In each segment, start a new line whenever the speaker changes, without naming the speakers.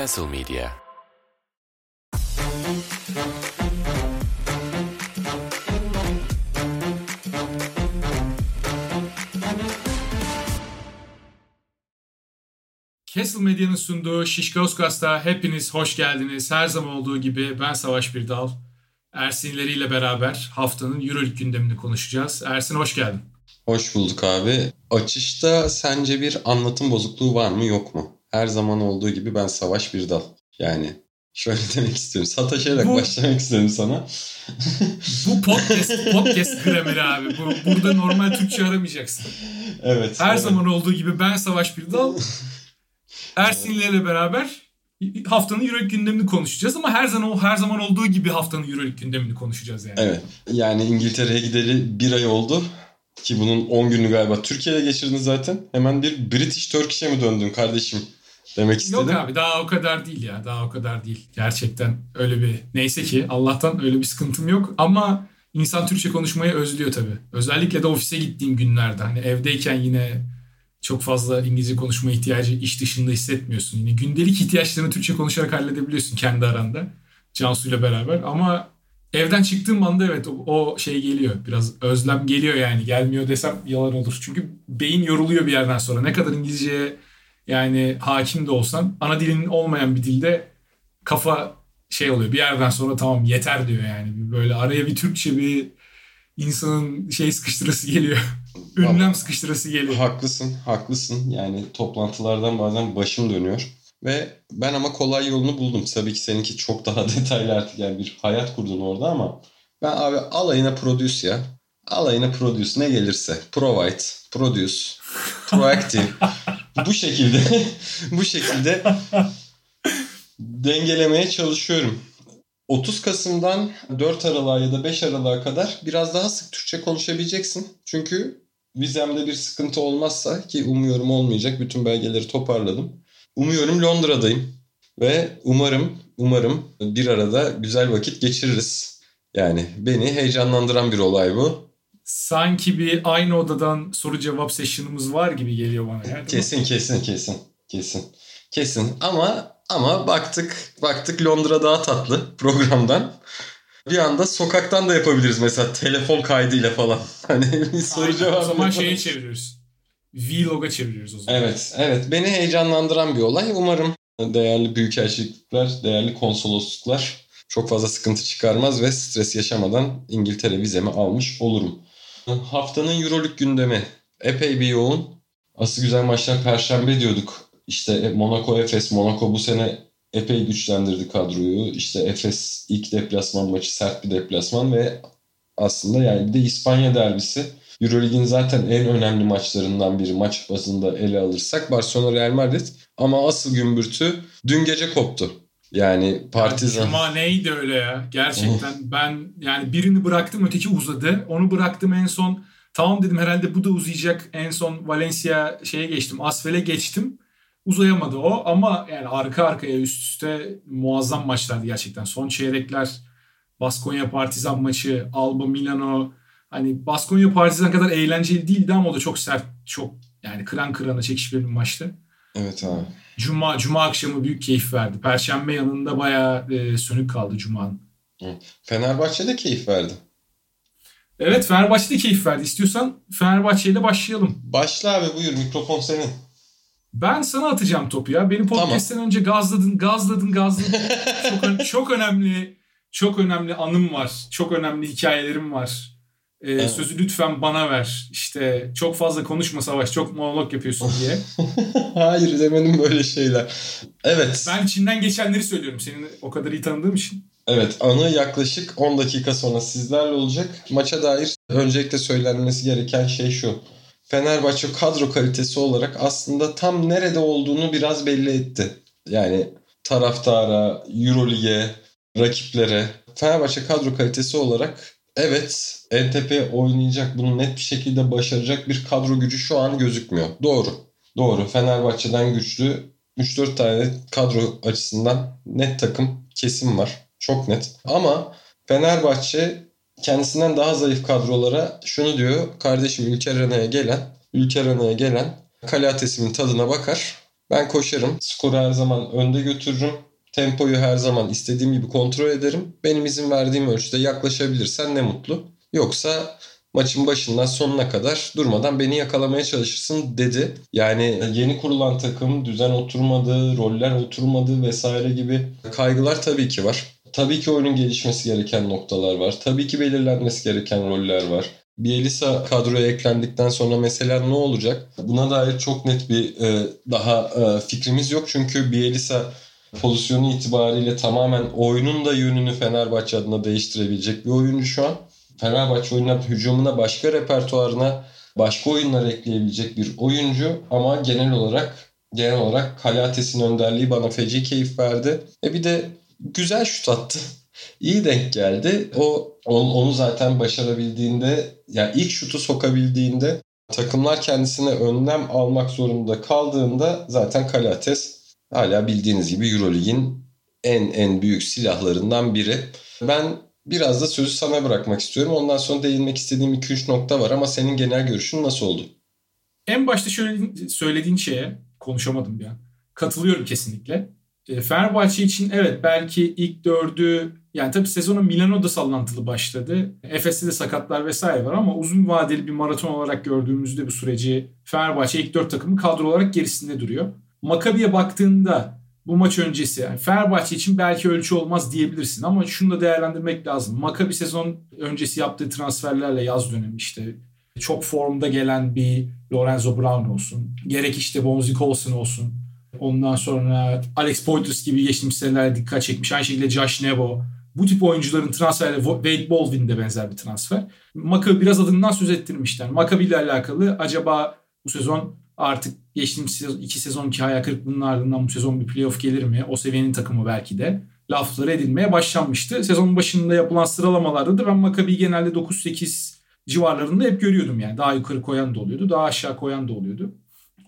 Castle Media
Castle Medya'nın sunduğu Şişkausgas'ta hepiniz hoş geldiniz. Her zaman olduğu gibi ben Savaş Birdal. Ersin İleri ile beraber haftanın Euroleague gündemini konuşacağız. Ersin hoş geldin.
Hoş bulduk abi. Açışta sence bir anlatım bozukluğu var mı yok mu? Her zaman olduğu gibi ben Savaş Birdal. Yani şöyle demek istiyorum. Sataşarak
Bu-
başlamak istiyorum sana.
Bu podcast podcast grameri abi. Bu, burada normal Türkçe aramayacaksın.
evet.
Her
evet.
zaman olduğu gibi ben Savaş Birdal. Ersin İleri ile beraber haftanın Euroleague gündemini konuşacağız ama her zaman her zaman olduğu gibi haftanın Euroleague gündemini konuşacağız yani.
Evet. Yani İngiltere'ye gideli bir ay oldu. Ki bunun 10 günü galiba Türkiye'de geçirdin zaten. Hemen bir British Turkish'e mi döndün kardeşim? Demek istedim.
Yok abi daha o kadar değil ya. Daha o kadar değil. Gerçekten öyle bir neyse ki Allah'tan öyle bir sıkıntım yok ama insan Türkçe konuşmayı özlüyor tabii. Özellikle de ofise gittiğim günlerde hani evdeyken yine çok fazla İngilizce konuşma ihtiyacı iş dışında hissetmiyorsun. Yine gündelik ihtiyaçlarını Türkçe konuşarak halledebiliyorsun kendi aranda. Cansu'yla beraber ama evden çıktığım anda evet o, o şey geliyor. Biraz özlem geliyor yani. Gelmiyor desem yalan olur. Çünkü beyin yoruluyor bir yerden sonra. Ne kadar İngilizceye yani hakim de olsan ana dilinin olmayan bir dilde kafa şey oluyor. Bir yerden sonra tamam yeter diyor yani. Böyle araya bir Türkçe bir insanın şey sıkıştırası geliyor. Ünlem sıkıştırası geliyor.
Haklısın, haklısın. Yani toplantılardan bazen başım dönüyor. Ve ben ama kolay yolunu buldum. Tabii ki seninki çok daha detaylı artık yani bir hayat kurdun orada ama ben abi alayına produce ya. Alayına produce ne gelirse. Provide, produce, proactive. bu şekilde bu şekilde dengelemeye çalışıyorum. 30 Kasım'dan 4 Aralık'a ya da 5 Aralık'a kadar biraz daha sık Türkçe konuşabileceksin. Çünkü vizemde bir sıkıntı olmazsa ki umuyorum olmayacak bütün belgeleri toparladım. Umuyorum Londra'dayım ve umarım umarım bir arada güzel vakit geçiririz. Yani beni heyecanlandıran bir olay bu.
Sanki bir aynı odadan soru cevap session'ımız var gibi geliyor bana. Yani.
Kesin kesin kesin kesin. Kesin ama ama baktık baktık Londra daha tatlı programdan. Bir anda sokaktan da yapabiliriz mesela telefon kaydıyla falan. Hani bir soru
Aynen,
cevap
O zaman
yapalım.
şeye çeviriyoruz. Vlog'a çeviriyoruz o zaman.
Evet, evet. Beni heyecanlandıran bir olay. Umarım değerli büyükelçilikler, değerli konsolosluklar çok fazla sıkıntı çıkarmaz ve stres yaşamadan İngiltere vizemi almış olurum. Haftanın Euroleague gündemi epey bir yoğun. Asıl güzel maçlar Perşembe diyorduk. İşte Monaco Efes, Monaco bu sene epey güçlendirdi kadroyu. İşte Efes ilk deplasman maçı sert bir deplasman ve aslında yani bir de İspanya derbisi. Euroleague'in zaten en önemli maçlarından biri maç bazında ele alırsak Barcelona Real Madrid. Ama asıl gümbürtü dün gece koptu. Yani Partizan.
Cuma neydi öyle ya? Gerçekten ben yani birini bıraktım öteki uzadı. Onu bıraktım en son. Tamam dedim herhalde bu da uzayacak. En son Valencia şeye geçtim. Asfel'e geçtim. Uzayamadı o ama yani arka arkaya üst üste muazzam maçlardı gerçekten. Son çeyrekler Baskonya Partizan maçı, Alba Milano hani Baskonya Partizan kadar eğlenceli değildi ama o da çok sert, çok yani kıran kırana çekişmeli bir maçtı.
Evet abi.
Cuma Cuma akşamı büyük keyif verdi. Perşembe yanında bayağı e, sönük kaldı Cuma'nın.
Fenerbahçe de keyif verdi.
Evet Fenerbahçe de keyif verdi. İstiyorsan Fenerbahçe ile başlayalım.
Başla abi buyur mikrofon senin.
Ben sana atacağım topu ya. Beni podcast'ten önce gazladın, gazladın, gazladın. çok, çok önemli, çok önemli anım var. Çok önemli hikayelerim var. Ee,
Evet.
Sözü lütfen bana ver. İşte çok fazla konuşma Savaş, çok monolog yapıyorsun diye.
Hayır demedim böyle şeyler. Evet.
Ben içinden geçenleri söylüyorum. Seni o kadar iyi tanıdığım için.
Evet anı yaklaşık 10 dakika sonra sizlerle olacak. Maça dair öncelikle söylenmesi gereken şey şu. Fenerbahçe kadro kalitesi olarak aslında tam nerede olduğunu biraz belli etti. Yani taraftara, Eurolig'e, rakiplere. Fenerbahçe kadro kalitesi olarak evet NTP oynayacak bunu net bir şekilde başaracak bir kadro gücü şu an gözükmüyor. Doğru. Doğru. Fenerbahçe'den güçlü 3-4 tane kadro açısından net takım kesim var. Çok net. Ama Fenerbahçe kendisinden daha zayıf kadrolara şunu diyor. Kardeşim Ülker Arena'ya gelen, Ülker Arena'ya gelen Kale Atesi'nin tadına bakar. Ben koşarım. Skoru her zaman önde götürürüm. Tempoyu her zaman istediğim gibi kontrol ederim. Benim izin verdiğim ölçüde yaklaşabilirsen ne mutlu. Yoksa maçın başından sonuna kadar durmadan beni yakalamaya çalışırsın dedi. Yani yeni kurulan takım düzen oturmadı, roller oturmadı vesaire gibi kaygılar tabii ki var. Tabii ki oyunun gelişmesi gereken noktalar var. Tabii ki belirlenmesi gereken roller var. Bielisa kadroya eklendikten sonra mesela ne olacak? Buna dair çok net bir e, daha e, fikrimiz yok. Çünkü Bielisa pozisyonu itibariyle tamamen oyunun da yönünü Fenerbahçe adına değiştirebilecek bir oyuncu şu an. Fenerbahçe oyununa, hücumuna, başka repertuarına başka oyunlar ekleyebilecek bir oyuncu ama genel olarak genel olarak Kalates'in önderliği bana feci keyif verdi. E bir de güzel şut attı. İyi denk geldi. O onu zaten başarabildiğinde yani ilk şutu sokabildiğinde takımlar kendisine önlem almak zorunda kaldığında zaten Kalates hala bildiğiniz gibi Eurolig'in en en büyük silahlarından biri. Ben biraz da sözü sana bırakmak istiyorum. Ondan sonra değinmek istediğim 2-3 nokta var ama senin genel görüşün nasıl oldu?
En başta şöyle söylediğin şeye konuşamadım an. Katılıyorum kesinlikle. E, Fenerbahçe için evet belki ilk dördü yani tabii sezona Milano'da sallantılı başladı. Efes'te de sakatlar vesaire var ama uzun vadeli bir maraton olarak gördüğümüzde bu süreci Fenerbahçe ilk dört takımı kadro olarak gerisinde duruyor. Makabi'ye baktığında bu maç öncesi yani Fenerbahçe için belki ölçü olmaz diyebilirsin ama şunu da değerlendirmek lazım. Makabi sezon öncesi yaptığı transferlerle yaz dönemi işte çok formda gelen bir Lorenzo Brown olsun. Gerek işte Bonzi Colson olsun. Ondan sonra Alex Poitras gibi geçtiğimiz senelerde dikkat çekmiş. Aynı şekilde Josh Nebo. Bu tip oyuncuların transferleri Wade Baldwin de benzer bir transfer. Maccabi biraz adından söz ettirmişler. Maccabi ile alakalı acaba bu sezon artık geçtiğimiz sezon, iki sezonki hayal kırıklığının ardından bu sezon bir playoff gelir mi? O seviyenin takımı belki de lafları edilmeye başlanmıştı. Sezonun başında yapılan sıralamalarda da ben Maccabi'yi genelde 9-8 civarlarında hep görüyordum yani. Daha yukarı koyan da oluyordu, daha aşağı koyan da oluyordu.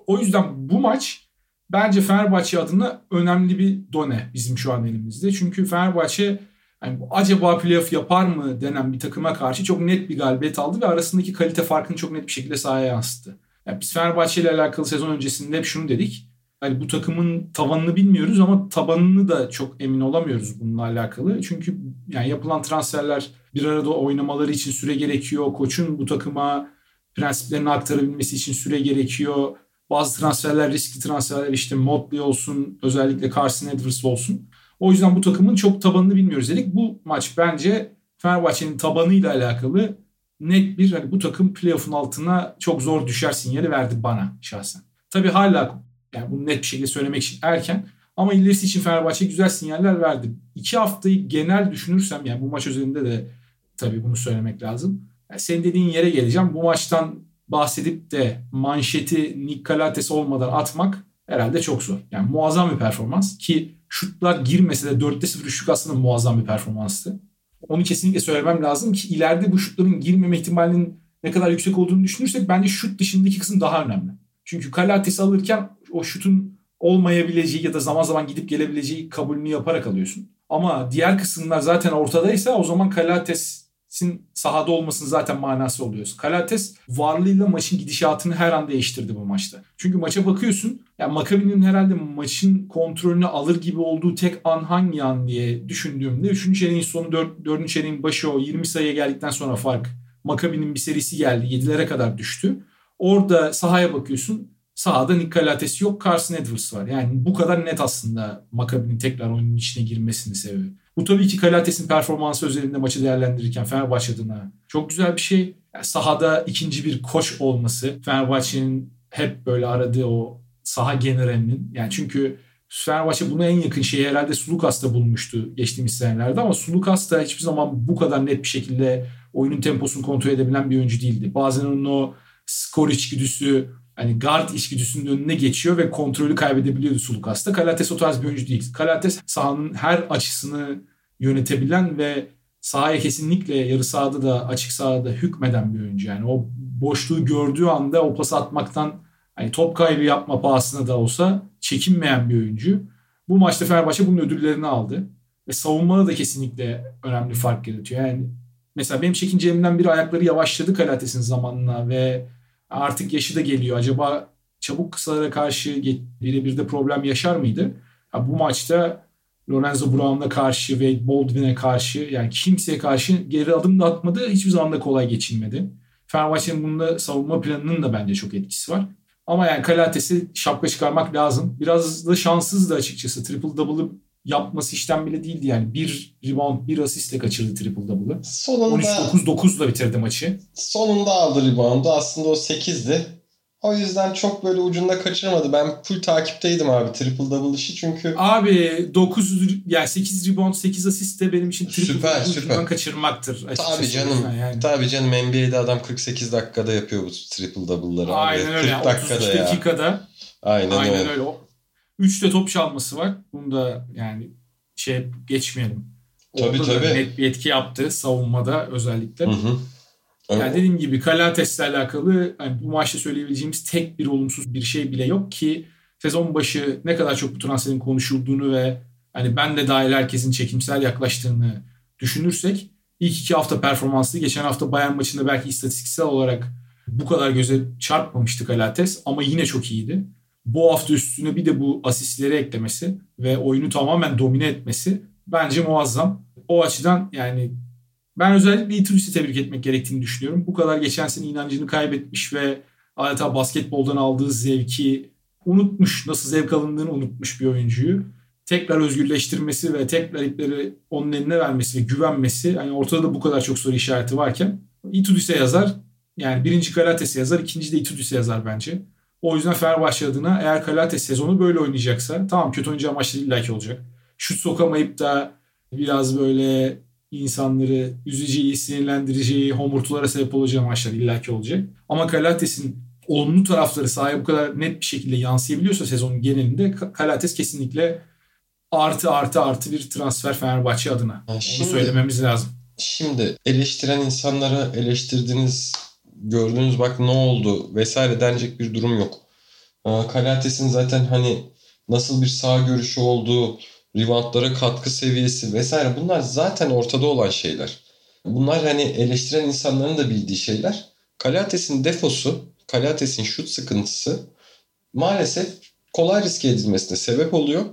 O yüzden bu maç bence Fenerbahçe adına önemli bir done bizim şu an elimizde. Çünkü Fenerbahçe yani acaba playoff yapar mı denen bir takıma karşı çok net bir galibiyet aldı ve arasındaki kalite farkını çok net bir şekilde sahaya yansıttı. Yani biz Fenerbahçe ile alakalı sezon öncesinde hep şunu dedik. Yani bu takımın tavanını bilmiyoruz ama tabanını da çok emin olamıyoruz bununla alakalı. Çünkü yani yapılan transferler bir arada oynamaları için süre gerekiyor. Koçun bu takıma prensiplerini aktarabilmesi için süre gerekiyor. Bazı transferler riskli transferler işte Motley olsun özellikle Carson Edwards olsun. O yüzden bu takımın çok tabanını bilmiyoruz dedik. Bu maç bence Fenerbahçe'nin tabanıyla alakalı net bir hani bu takım playoff'un altına çok zor düşer sinyali verdi bana şahsen. Tabii hala yani bunu net bir şekilde söylemek için erken ama ilerisi için Fenerbahçe güzel sinyaller verdi. İki haftayı genel düşünürsem yani bu maç üzerinde de tabii bunu söylemek lazım. Yani senin dediğin yere geleceğim. Bu maçtan bahsedip de manşeti Nick olmadan atmak herhalde çok zor. Yani muazzam bir performans ki şutlar girmese de 4'te 0 üçlük aslında muazzam bir performanstı. Onu kesinlikle söylemem lazım ki ileride bu şutların girmeme ihtimalinin ne kadar yüksek olduğunu düşünürsek bence şut dışındaki kısım daha önemli. Çünkü Kalates alırken o şutun olmayabileceği ya da zaman zaman gidip gelebileceği kabulünü yaparak alıyorsun. Ama diğer kısımlar zaten ortadaysa o zaman Kalates sin sahada olmasının zaten manası oluyor. Kalates varlığıyla maçın gidişatını her an değiştirdi bu maçta. Çünkü maça bakıyorsun. Yani Makabi'nin herhalde maçın kontrolünü alır gibi olduğu tek an hangi an diye düşündüğümde 3. çeyreğin sonu 4. 4. çeyreğin başı o 20 sayıya geldikten sonra fark. Makabi'nin bir serisi geldi. 7'lere kadar düştü. Orada sahaya bakıyorsun. Sahada Nick Kalates yok. Carson Edwards var. Yani bu kadar net aslında Makabi'nin tekrar oyunun içine girmesini sebebi. Bu tabii ki Kalates'in performansı özelinde maçı değerlendirirken Fenerbahçe adına çok güzel bir şey. Yani sahada ikinci bir koç olması Fenerbahçe'nin hep böyle aradığı o saha generalinin yani çünkü Fenerbahçe buna en yakın şeyi herhalde Sulukas'ta bulmuştu geçtiğimiz senelerde ama Sulukas da hiçbir zaman bu kadar net bir şekilde oyunun temposunu kontrol edebilen bir oyuncu değildi. Bazen onun o skor içgüdüsü hani guard içgüdüsünün önüne geçiyor ve kontrolü kaybedebiliyordu Sulukas'ta. Kalates o tarz bir oyuncu değil. Kalates sahanın her açısını yönetebilen ve sahaya kesinlikle yarı sahada da açık sahada hükmeden bir oyuncu. Yani o boşluğu gördüğü anda o pası atmaktan hani top kaybı yapma pahasına da olsa çekinmeyen bir oyuncu. Bu maçta Fenerbahçe bunun ödüllerini aldı. Ve savunmada da kesinlikle önemli fark yaratıyor. Yani mesela benim çekincelerimden biri ayakları yavaşladı Kalates'in zamanına ve artık yaşı da geliyor. Acaba çabuk kısalara karşı birebir de problem yaşar mıydı? Ya bu maçta Lorenzo Brown'a karşı, Wade Baldwin'e karşı yani kimseye karşı geri adım da atmadı. Hiçbir zaman da kolay geçilmedi. Fenerbahçe'nin bunda savunma planının da bence çok etkisi var. Ama yani Kalates'i şapka çıkarmak lazım. Biraz da şanssız da açıkçası. Triple double'ı yapması işten bile değildi yani. Bir rebound, bir asistle kaçırdı triple double'ı. Sonunda 13-9-9'la bitirdi maçı.
Sonunda aldı reboundu. Aslında o 8'di. O yüzden çok böyle ucunda kaçırmadı. Ben full takipteydim abi triple double işi çünkü.
Abi 9 yani 8 rebound 8 asist de benim için triple süper, double süper. kaçırmaktır.
Tabii canım. Yani. Tabii canım NBA'de adam 48 dakikada yapıyor bu triple double'ları.
Aynen abi. öyle. 40 dakikada ya. dakikada.
Aynen,
Aynen öyle. öyle. 3 de top çalması var. Bunu da yani şey geçmeyelim.
Orada tabii.
net bir etki yaptı savunmada özellikle. Hı hı. Yani dediğim gibi Kalates'le alakalı yani bu maçta söyleyebileceğimiz tek bir olumsuz bir şey bile yok ki sezon başı ne kadar çok bu transferin konuşulduğunu ve hani ben de dahil herkesin çekimsel yaklaştığını düşünürsek ilk iki hafta performanslı. Geçen hafta Bayern maçında belki istatistiksel olarak bu kadar göze çarpmamıştı Kalates ama yine çok iyiydi. Bu hafta üstüne bir de bu asistleri eklemesi ve oyunu tamamen domine etmesi bence muazzam. O açıdan yani ben özellikle Ituric'i tebrik etmek gerektiğini düşünüyorum. Bu kadar geçen sene inancını kaybetmiş ve adeta basketboldan aldığı zevki unutmuş, nasıl zevk alındığını unutmuş bir oyuncuyu tekrar özgürleştirmesi ve tekrar ipleri onun eline vermesi ve güvenmesi yani ortada da bu kadar çok soru işareti varken Itudis'e yazar. Yani birinci Kalates'e yazar, ikinci de Itudis'e yazar bence. O yüzden Fenerbahçe adına eğer Kalates sezonu böyle oynayacaksa tamam kötü oynayacağı maçlar illaki olacak. Şut sokamayıp da biraz böyle insanları üzeceği, sinirlendireceği, homurtulara sebep olacağı maçlar illaki olacak. Ama Kalates'in olumlu tarafları sahaya bu kadar net bir şekilde yansıyabiliyorsa sezonun genelinde Kalates kesinlikle artı artı artı bir transfer Fenerbahçe adına. Ha, şimdi, Onu söylememiz lazım.
Şimdi eleştiren insanlara eleştirdiğiniz, gördüğünüz bak ne oldu vesaire denecek bir durum yok. Kalates'in zaten hani nasıl bir sağ görüşü olduğu, reboundlara katkı seviyesi vesaire bunlar zaten ortada olan şeyler. Bunlar hani eleştiren insanların da bildiği şeyler. Kalates'in defosu, Kalates'in şut sıkıntısı maalesef kolay riske edilmesine sebep oluyor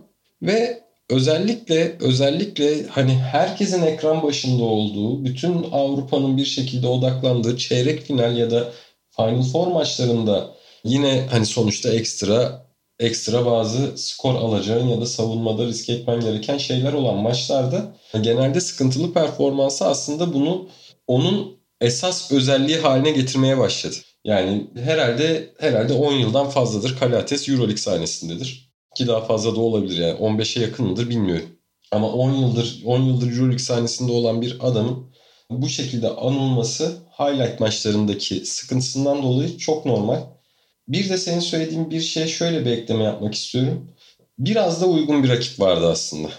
ve özellikle özellikle hani herkesin ekran başında olduğu, bütün Avrupa'nın bir şekilde odaklandığı çeyrek final ya da Final Four maçlarında yine hani sonuçta ekstra ekstra bazı skor alacağın ya da savunmada risk etmen gereken şeyler olan maçlarda genelde sıkıntılı performansı aslında bunu onun esas özelliği haline getirmeye başladı. Yani herhalde herhalde 10 yıldan fazladır Kalates Euroleague sahnesindedir. Ki daha fazla da olabilir yani 15'e yakın mıdır bilmiyorum. Ama 10 yıldır 10 yıldır Euroleague sahnesinde olan bir adamın bu şekilde anılması highlight maçlarındaki sıkıntısından dolayı çok normal. Bir de senin söylediğin bir şey şöyle bir ekleme yapmak istiyorum. Biraz da uygun bir rakip vardı aslında.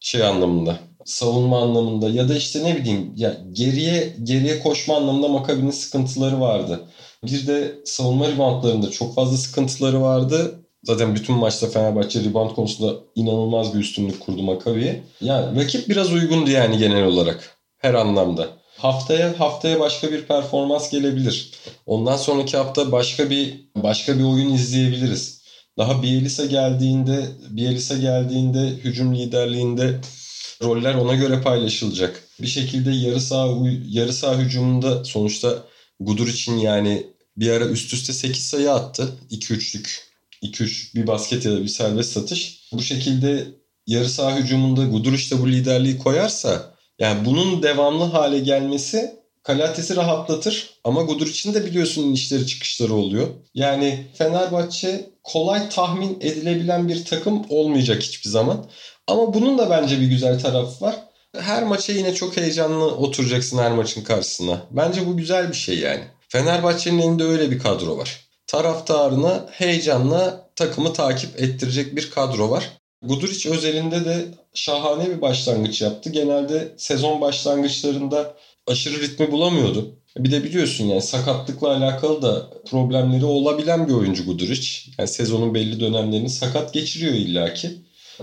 Şey anlamında. Savunma anlamında ya da işte ne bileyim ya geriye geriye koşma anlamında Makabi'nin sıkıntıları vardı. Bir de savunma reboundlarında çok fazla sıkıntıları vardı. Zaten bütün maçta Fenerbahçe rebound konusunda inanılmaz bir üstünlük kurdu Makabi'ye. Yani rakip biraz uygundu yani genel olarak. Her anlamda. Haftaya haftaya başka bir performans gelebilir. Ondan sonraki hafta başka bir başka bir oyun izleyebiliriz. Daha Bielisa geldiğinde Bielisa geldiğinde hücum liderliğinde roller ona göre paylaşılacak. Bir şekilde yarı saha yarı saha hücumunda sonuçta Gudur için yani bir ara üst üste 8 sayı attı. 2-3'lük 2-3 bir basket ya da bir serbest satış. Bu şekilde yarı saha hücumunda Gudur işte bu liderliği koyarsa yani bunun devamlı hale gelmesi Kalates'i rahatlatır ama Gudur için de biliyorsun inişleri çıkışları oluyor. Yani Fenerbahçe kolay tahmin edilebilen bir takım olmayacak hiçbir zaman. Ama bunun da bence bir güzel tarafı var. Her maça yine çok heyecanlı oturacaksın her maçın karşısına. Bence bu güzel bir şey yani. Fenerbahçe'nin elinde öyle bir kadro var. Taraftarına heyecanla takımı takip ettirecek bir kadro var. Guduric özelinde de şahane bir başlangıç yaptı. Genelde sezon başlangıçlarında aşırı ritmi bulamıyordu. Bir de biliyorsun yani sakatlıkla alakalı da problemleri olabilen bir oyuncu Guduric. Yani sezonun belli dönemlerini sakat geçiriyor illaki.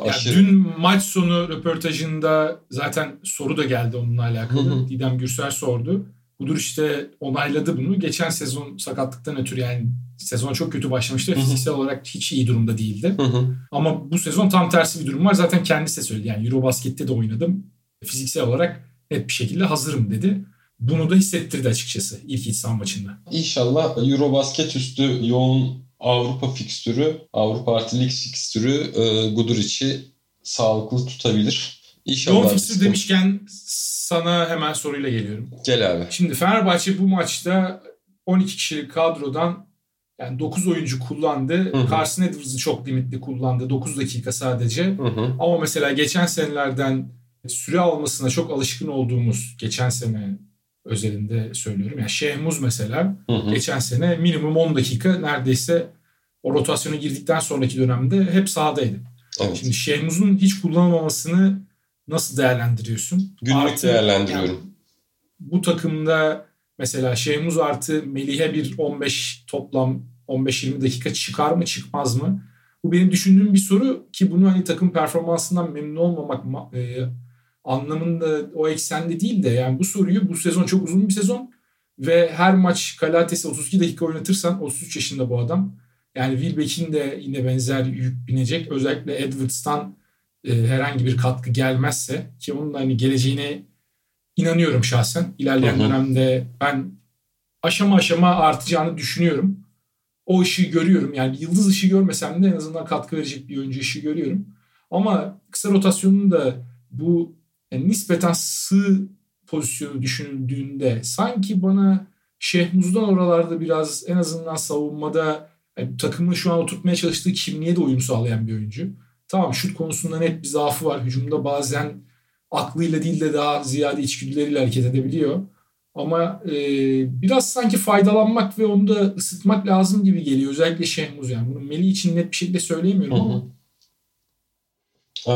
Aşırı... Ya dün maç sonu röportajında zaten soru da geldi onunla alakalı. Didem Gürsel sordu. Budur işte onayladı bunu. Geçen sezon sakatlıktan ötürü yani sezon çok kötü başlamıştı. Fiziksel olarak hiç iyi durumda değildi. Ama bu sezon tam tersi bir durum var. Zaten kendisi de söyledi. Yani Eurobasket'te de oynadım. Fiziksel olarak net bir şekilde hazırım dedi. Bunu da hissettirdi açıkçası ilk iç saha maçında.
İnşallah Eurobasket üstü yoğun Avrupa fikstürü, Avrupa artı lig fikstürü e, Guduric'i sağlıklı tutabilir. İnşallah.
Yoğun fikstür demişken sana hemen soruyla geliyorum.
Gel abi.
Şimdi Fenerbahçe bu maçta 12 kişilik kadrodan yani 9 oyuncu kullandı.
hı.
Carson Edwards'ı çok limitli kullandı. 9 dakika sadece.
Hı hı.
Ama mesela geçen senelerden süre almasına çok alışkın olduğumuz geçen sene özelinde söylüyorum. Yani Şehmuz mesela
Hı hı.
geçen sene minimum 10 dakika neredeyse o rotasyona girdikten sonraki dönemde hep sahadaydı.
Evet.
Şimdi Şehmuz'un hiç kullanılmamasını nasıl değerlendiriyorsun?
Günlük
Artı,
değerlendiriyorum.
yani bu takımda mesela Şehmuz artı Melih'e bir 15 toplam 15-20 dakika çıkar mı çıkmaz mı? Bu benim düşündüğüm bir soru ki bunu hani takım performansından memnun olmamak ma- e, anlamında o eksende değil de yani bu soruyu bu sezon çok uzun bir sezon ve her maç Kalates'i 32 dakika oynatırsan 33 yaşında bu adam. Yani Wilbeck'in de yine benzer yük binecek. Özellikle Edwards'tan e, herhangi bir katkı gelmezse ki onun da hani geleceğine inanıyorum şahsen. İlerleyen
hı.
dönemde ben aşama aşama artacağını düşünüyorum. O ışığı görüyorum. Yani yıldız ışığı görmesem de en azından katkı verecek bir oyuncu ışığı görüyorum. Ama kısa rotasyonun da bu yani nispeten sığ pozisyonu düşünüldüğünde sanki bana Şehmuz'dan oralarda biraz en azından savunmada yani takımın şu an oturtmaya çalıştığı kimliğe de uyum sağlayan bir oyuncu. Tamam şut konusunda net bir zaafı var. Hücumda bazen aklıyla değil de daha ziyade içgüdüleriyle hareket edebiliyor. Ama e, biraz sanki faydalanmak ve onu da ısıtmak lazım gibi geliyor. Özellikle Şehmuz yani. Bunu Melih için net bir şekilde söyleyemiyorum
Hı hı.
ama.
Ee,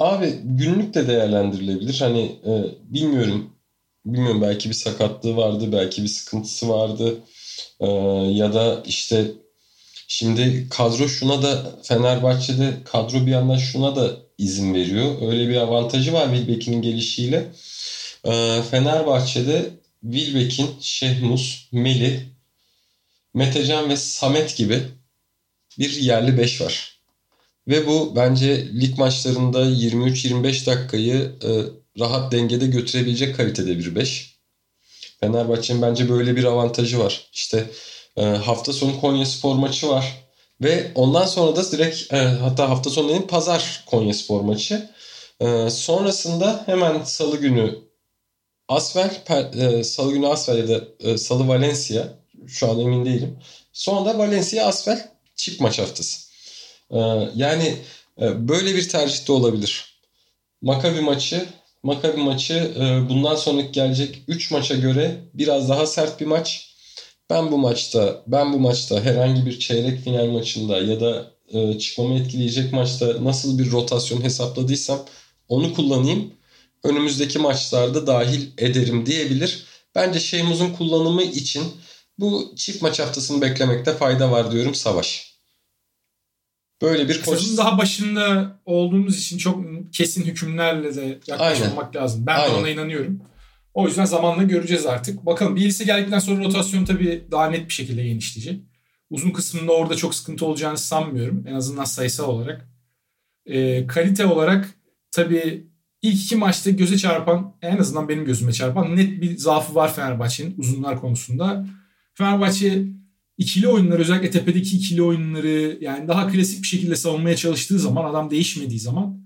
abi günlük de değerlendirilebilir. Hani e, bilmiyorum. Bilmiyorum belki bir sakatlığı vardı, belki bir sıkıntısı vardı. Ee, ya da işte şimdi kadro şuna da Fenerbahçe'de kadro bir yandan şuna da izin veriyor. Öyle bir avantajı var Wilbeck'in gelişiyle. Ee, Fenerbahçe'de Wilbeck'in, Şehmus, Melih, Metecan ve Samet gibi bir yerli beş var. Ve bu bence lig maçlarında 23-25 dakikayı e, rahat dengede götürebilecek kalitede bir 5. Fenerbahçe'nin bence böyle bir avantajı var. İşte e, hafta sonu Konya Spor maçı var. Ve ondan sonra da direkt e, hatta hafta sonu değil pazar Konya Spor maçı. E, sonrasında hemen salı günü Asvel, per- e, salı günü Asvel ya da e, salı Valencia. Şu an emin değilim. Sonra da Valencia Asvel çift maç haftası. Ee, yani e, böyle bir tercih de olabilir. Makabi maçı Makabi maçı e, bundan sonraki gelecek 3 maça göre biraz daha sert bir maç. Ben bu maçta ben bu maçta herhangi bir çeyrek final maçında ya da e, çıkmamı etkileyecek maçta nasıl bir rotasyon hesapladıysam onu kullanayım. Önümüzdeki maçlarda dahil ederim diyebilir. Bence Şeymuz'un kullanımı için bu çift maç haftasını beklemekte fayda var diyorum Savaş. Böyle bir koç.
Sezonun daha başında olduğumuz için çok kesin hükümlerle de yaklaşmamak lazım. Ben
Aynen.
de ona inanıyorum. O yüzden zamanla göreceğiz artık. Bakalım birisi geldikten sonra rotasyon tabii daha net bir şekilde genişleyecek. Uzun kısmında orada çok sıkıntı olacağını sanmıyorum. En azından sayısal olarak. Ee, kalite olarak tabii ilk iki maçta göze çarpan en azından benim gözüme çarpan net bir zaafı var Fenerbahçe'nin uzunlar konusunda. Fenerbahçe ikili oyunları özellikle tepedeki ikili oyunları yani daha klasik bir şekilde savunmaya çalıştığı zaman adam değişmediği zaman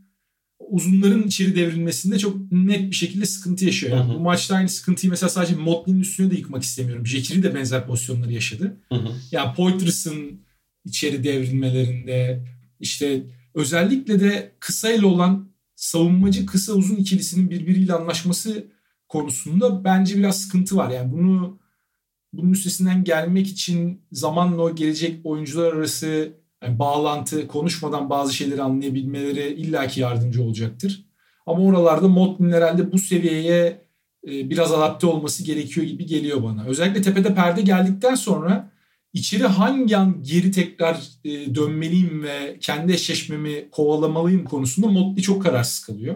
uzunların içeri devrilmesinde çok net bir şekilde sıkıntı yaşıyor. Yani
Hı hı.
Bu maçta aynı sıkıntıyı mesela sadece Motley'nin üstüne de yıkmak istemiyorum. Jekiri de benzer pozisyonları yaşadı.
Hı hı.
Ya Poitres'ın içeri devrilmelerinde işte özellikle de kısayla olan savunmacı kısa uzun ikilisinin birbiriyle anlaşması konusunda bence biraz sıkıntı var. Yani bunu bunun üstesinden gelmek için zamanla o gelecek oyuncular arası yani bağlantı, konuşmadan bazı şeyleri anlayabilmeleri illaki yardımcı olacaktır. Ama oralarda Motley'nin herhalde bu seviyeye e, biraz adapte olması gerekiyor gibi geliyor bana. Özellikle tepede perde geldikten sonra içeri hangi an geri tekrar e, dönmeliyim ve kendi eşleşmemi kovalamalıyım konusunda Motley çok kararsız kalıyor.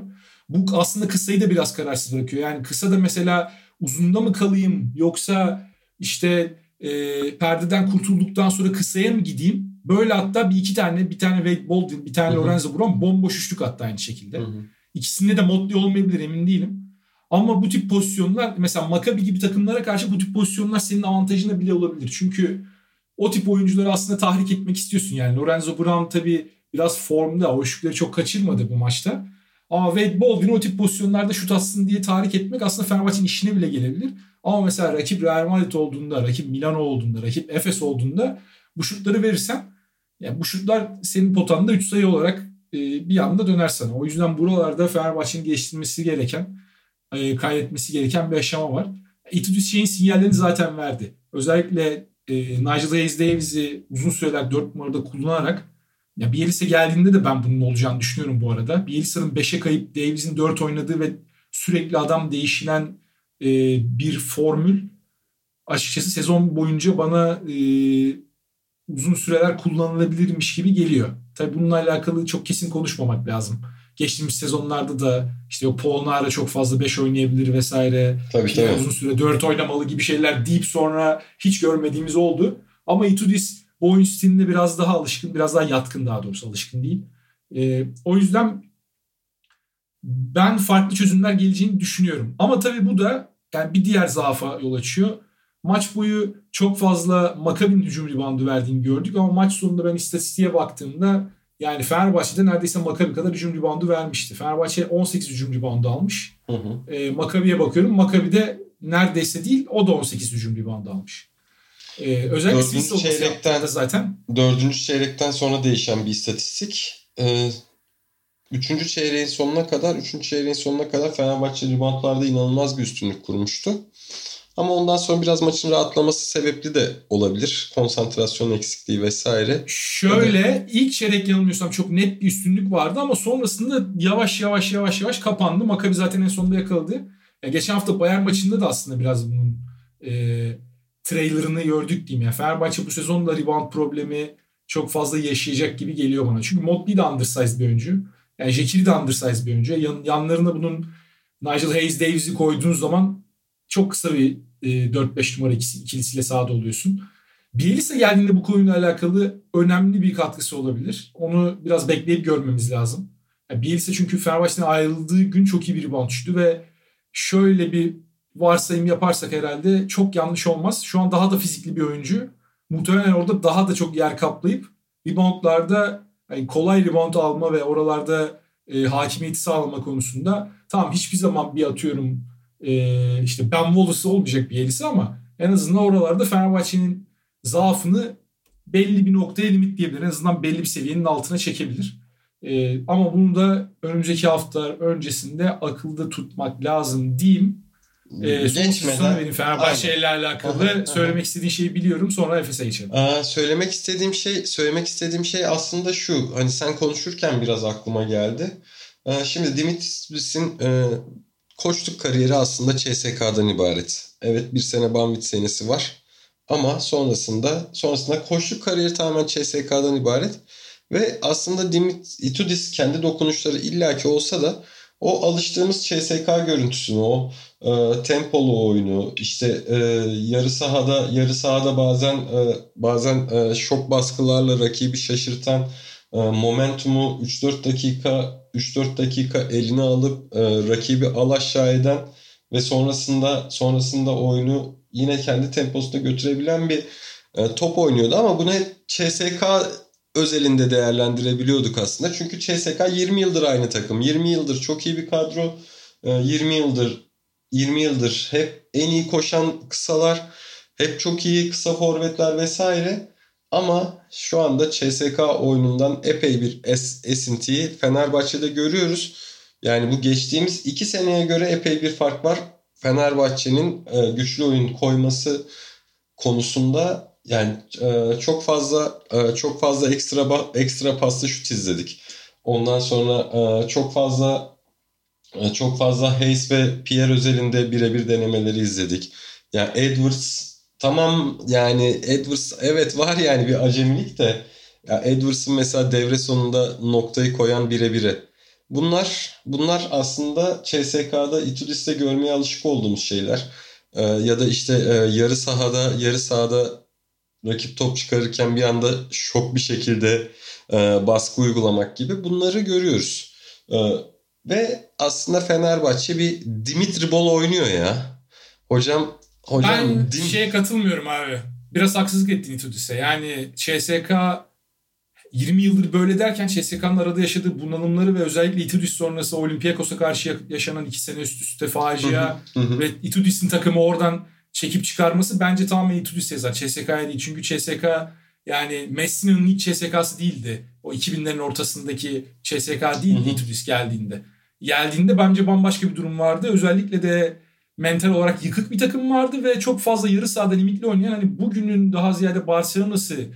Bu aslında kısayı da biraz kararsız bırakıyor. Yani kısa da mesela uzunda mı kalayım yoksa işte e, perdeden kurtulduktan sonra kısaya mı gideyim? Böyle hatta bir iki tane bir tane Wade Baldwin bir tane Lorenzo Brown bomboş üçlük hatta aynı şekilde. Hı hı. İkisinde de modlu olmayabilir emin değilim. Ama bu tip pozisyonlar mesela Maccabi gibi takımlara karşı bu tip pozisyonlar senin avantajına bile olabilir. Çünkü o tip oyuncuları aslında tahrik etmek istiyorsun. Yani Lorenzo Brown tabii biraz formda. O şutları çok kaçırmadı bu maçta. Ama Wade Baldwin o tip pozisyonlarda şut atsın diye tahrik etmek aslında Fenerbahçe'nin işine bile gelebilir. Ama mesela rakip Real Madrid olduğunda, rakip Milano olduğunda, rakip Efes olduğunda bu şutları verirsen yani bu şutlar senin potanda 3 sayı olarak e, bir anda döner sana. O yüzden buralarda Fenerbahçe'nin geliştirmesi gereken, e, kaydetmesi gereken bir aşama var. Itudis şeyin sinyallerini zaten verdi. Özellikle e, Nigel Hayes Davis'i uzun süreler 4 numarada kullanarak ya Bielsa geldiğinde de ben bunun olacağını düşünüyorum bu arada. Bielsa'nın 5'e kayıp Davis'in 4 oynadığı ve sürekli adam değişilen e, bir formül açıkçası sezon boyunca bana e, uzun süreler kullanılabilirmiş gibi geliyor. Tabii bununla alakalı çok kesin konuşmamak lazım. Geçtiğimiz sezonlarda da işte o Polnara çok fazla 5 oynayabilir vesaire.
Tabii, tabii.
Uzun süre 4 oynamalı gibi şeyler deyip sonra hiç görmediğimiz oldu. Ama Itudis bu oyun stiline biraz daha alışkın, biraz daha yatkın daha doğrusu alışkın değil. E, o yüzden ben farklı çözümler geleceğini düşünüyorum. Ama tabii bu da yani bir diğer zaafa yol açıyor. Maç boyu çok fazla Makabi'nin hücum ribandı verdiğini gördük ama maç sonunda ben istatistiğe baktığımda yani Fenerbahçe'de neredeyse Makabi kadar hücum ribandı vermişti. Fenerbahçe 18 hücum ribandı almış. Hı hı. E, Makabi'ye bakıyorum. Makabi'de neredeyse değil o da 18 hücum ribandı almış. Ee, özellikle
dördüncü çeyrekten zaten. Dördüncü çeyrekten sonra değişen bir istatistik. Ee, üçüncü çeyreğin sonuna kadar, üçüncü çeyreğin sonuna kadar Fenerbahçe reboundlarda inanılmaz bir üstünlük kurmuştu. Ama ondan sonra biraz maçın rahatlaması sebepli de olabilir. Konsantrasyon eksikliği vesaire.
Şöyle evet. ilk çeyrek yanılmıyorsam çok net bir üstünlük vardı ama sonrasında yavaş yavaş yavaş yavaş kapandı. Makabi zaten en sonunda yakaladı. Ya geçen hafta Bayern maçında da aslında biraz bunun e, trailerını gördük diyeyim. Yani Fenerbahçe bu sezon da rebound problemi çok fazla yaşayacak gibi geliyor bana. Çünkü Motley de undersized bir oyuncu. Yani Jekiri de undersized bir oyuncu. Yan, yanlarına bunun Nigel Hayes Davis'i koyduğun zaman çok kısa bir e, 4-5 numara ikilisiyle sahada oluyorsun. Bielisa geldiğinde bu konuyla alakalı önemli bir katkısı olabilir. Onu biraz bekleyip görmemiz lazım. Yani Bielisa çünkü Fenerbahçe'den ayrıldığı gün çok iyi bir reboundçuydu ve şöyle bir varsayım yaparsak herhalde çok yanlış olmaz. Şu an daha da fizikli bir oyuncu. Muhtemelen orada daha da çok yer kaplayıp reboundlarda yani kolay rebound alma ve oralarda e, hakimiyeti sağlama konusunda tamam hiçbir zaman bir atıyorum e, işte Ben Wallace olmayacak bir yerisi ama en azından oralarda Fenerbahçe'nin zaafını belli bir noktaya limitleyebilir. En azından belli bir seviyenin altına çekebilir. E, ama bunu da önümüzdeki haftalar öncesinde akılda tutmak lazım diyeyim. E, son Geçmeden, benim Fenerbahçe ile alakalı aha, söylemek istediğin şeyi biliyorum. Sonra Efes'e geçelim.
Aa, söylemek istediğim şey söylemek istediğim şey aslında şu. Hani sen konuşurken biraz aklıma geldi. Ee, şimdi Dimitris'in e, koçluk kariyeri aslında CSK'dan ibaret. Evet bir sene Banvit senesi var. Ama sonrasında sonrasında koçluk kariyeri tamamen CSK'dan ibaret. Ve aslında Dimit Itudis kendi dokunuşları illaki olsa da o alıştığımız CSK görüntüsünü, o e, tempolu oyunu, işte e, yarı sahada yarı sahada bazen e, bazen e, şok baskılarla rakibi şaşırtan e, momentumu 3-4 dakika 3-4 dakika eline alıp e, rakibi al aşağı eden ve sonrasında sonrasında oyunu yine kendi temposunda götürebilen bir e, top oynuyordu ama bunu CSK özelinde değerlendirebiliyorduk aslında. Çünkü CSK 20 yıldır aynı takım. 20 yıldır çok iyi bir kadro. 20 yıldır 20 yıldır hep en iyi koşan kısalar, hep çok iyi kısa forvetler vesaire. Ama şu anda CSK oyunundan epey bir es esintiyi Fenerbahçe'de görüyoruz. Yani bu geçtiğimiz iki seneye göre epey bir fark var. Fenerbahçe'nin e, güçlü oyun koyması konusunda yani e, çok fazla e, çok fazla ekstra ekstra paslı şut izledik. Ondan sonra e, çok fazla e, çok fazla Hayes ve Pierre özelinde birebir denemeleri izledik. Yani Edwards tamam yani Edwards evet var yani bir acemilik de ya Edwards'ın mesela devre sonunda noktayı koyan birebiri. Bunlar bunlar aslında CSK'da Itudis'te görmeye alışık olduğumuz şeyler. e, ya da işte e, yarı sahada yarı sahada rakip top çıkarırken bir anda şok bir şekilde e, baskı uygulamak gibi bunları görüyoruz. E, ve aslında Fenerbahçe bir Dimitri Bol oynuyor ya. Hocam hocam
ben Dim... şeye katılmıyorum abi. Biraz haksızlık ettin Itudis'e. Yani CSK 20 yıldır böyle derken CSK'nın arada yaşadığı bunalımları ve özellikle Itudis sonrası Olympiakos'a karşı yaşanan iki sene üst üste facia ve Itudis'in takımı oradan çekip çıkarması bence tamamen Itudis yazar. CSK'ya değil. Çünkü CSK yani Messi'nin ilk CSK'sı değildi. O 2000'lerin ortasındaki CSK değildi Itudis geldiğinde. Geldiğinde bence bambaşka bir durum vardı. Özellikle de mental olarak yıkık bir takım vardı ve çok fazla yarı sahada limitli oynayan hani bugünün daha ziyade Barcelona'sı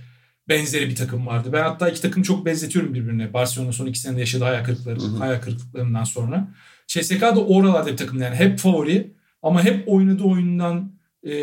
benzeri bir takım vardı. Ben hatta iki takım çok benzetiyorum birbirine. Barcelona son iki senede yaşadığı hayal kırıklıkları, hayal kırıklıklarından sonra. CSK da oralarda bir takım yani hep favori ama hep oynadığı oyundan e,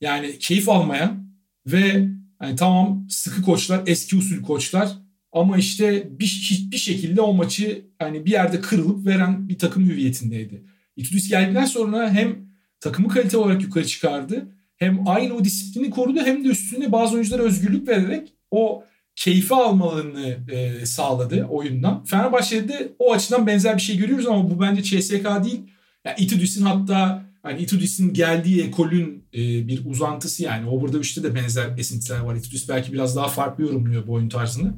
yani keyif almayan ve yani tamam sıkı koçlar, eski usul koçlar ama işte bir, bir şekilde o maçı hani bir yerde kırılıp veren bir takım hüviyetindeydi. Itudis geldikten sonra hem takımı kalite olarak yukarı çıkardı hem aynı o disiplini korudu hem de üstüne bazı oyunculara özgürlük vererek o keyfi almalarını e, sağladı oyundan. Fenerbahçe'de o açıdan benzer bir şey görüyoruz ama bu bence CSK değil. Yani Itudis'in hatta hani Itudis'in geldiği ekolün e, bir uzantısı yani. Ober'da 3'te de benzer esintiler var. Itudis belki biraz daha farklı yorumluyor bu oyun tarzını.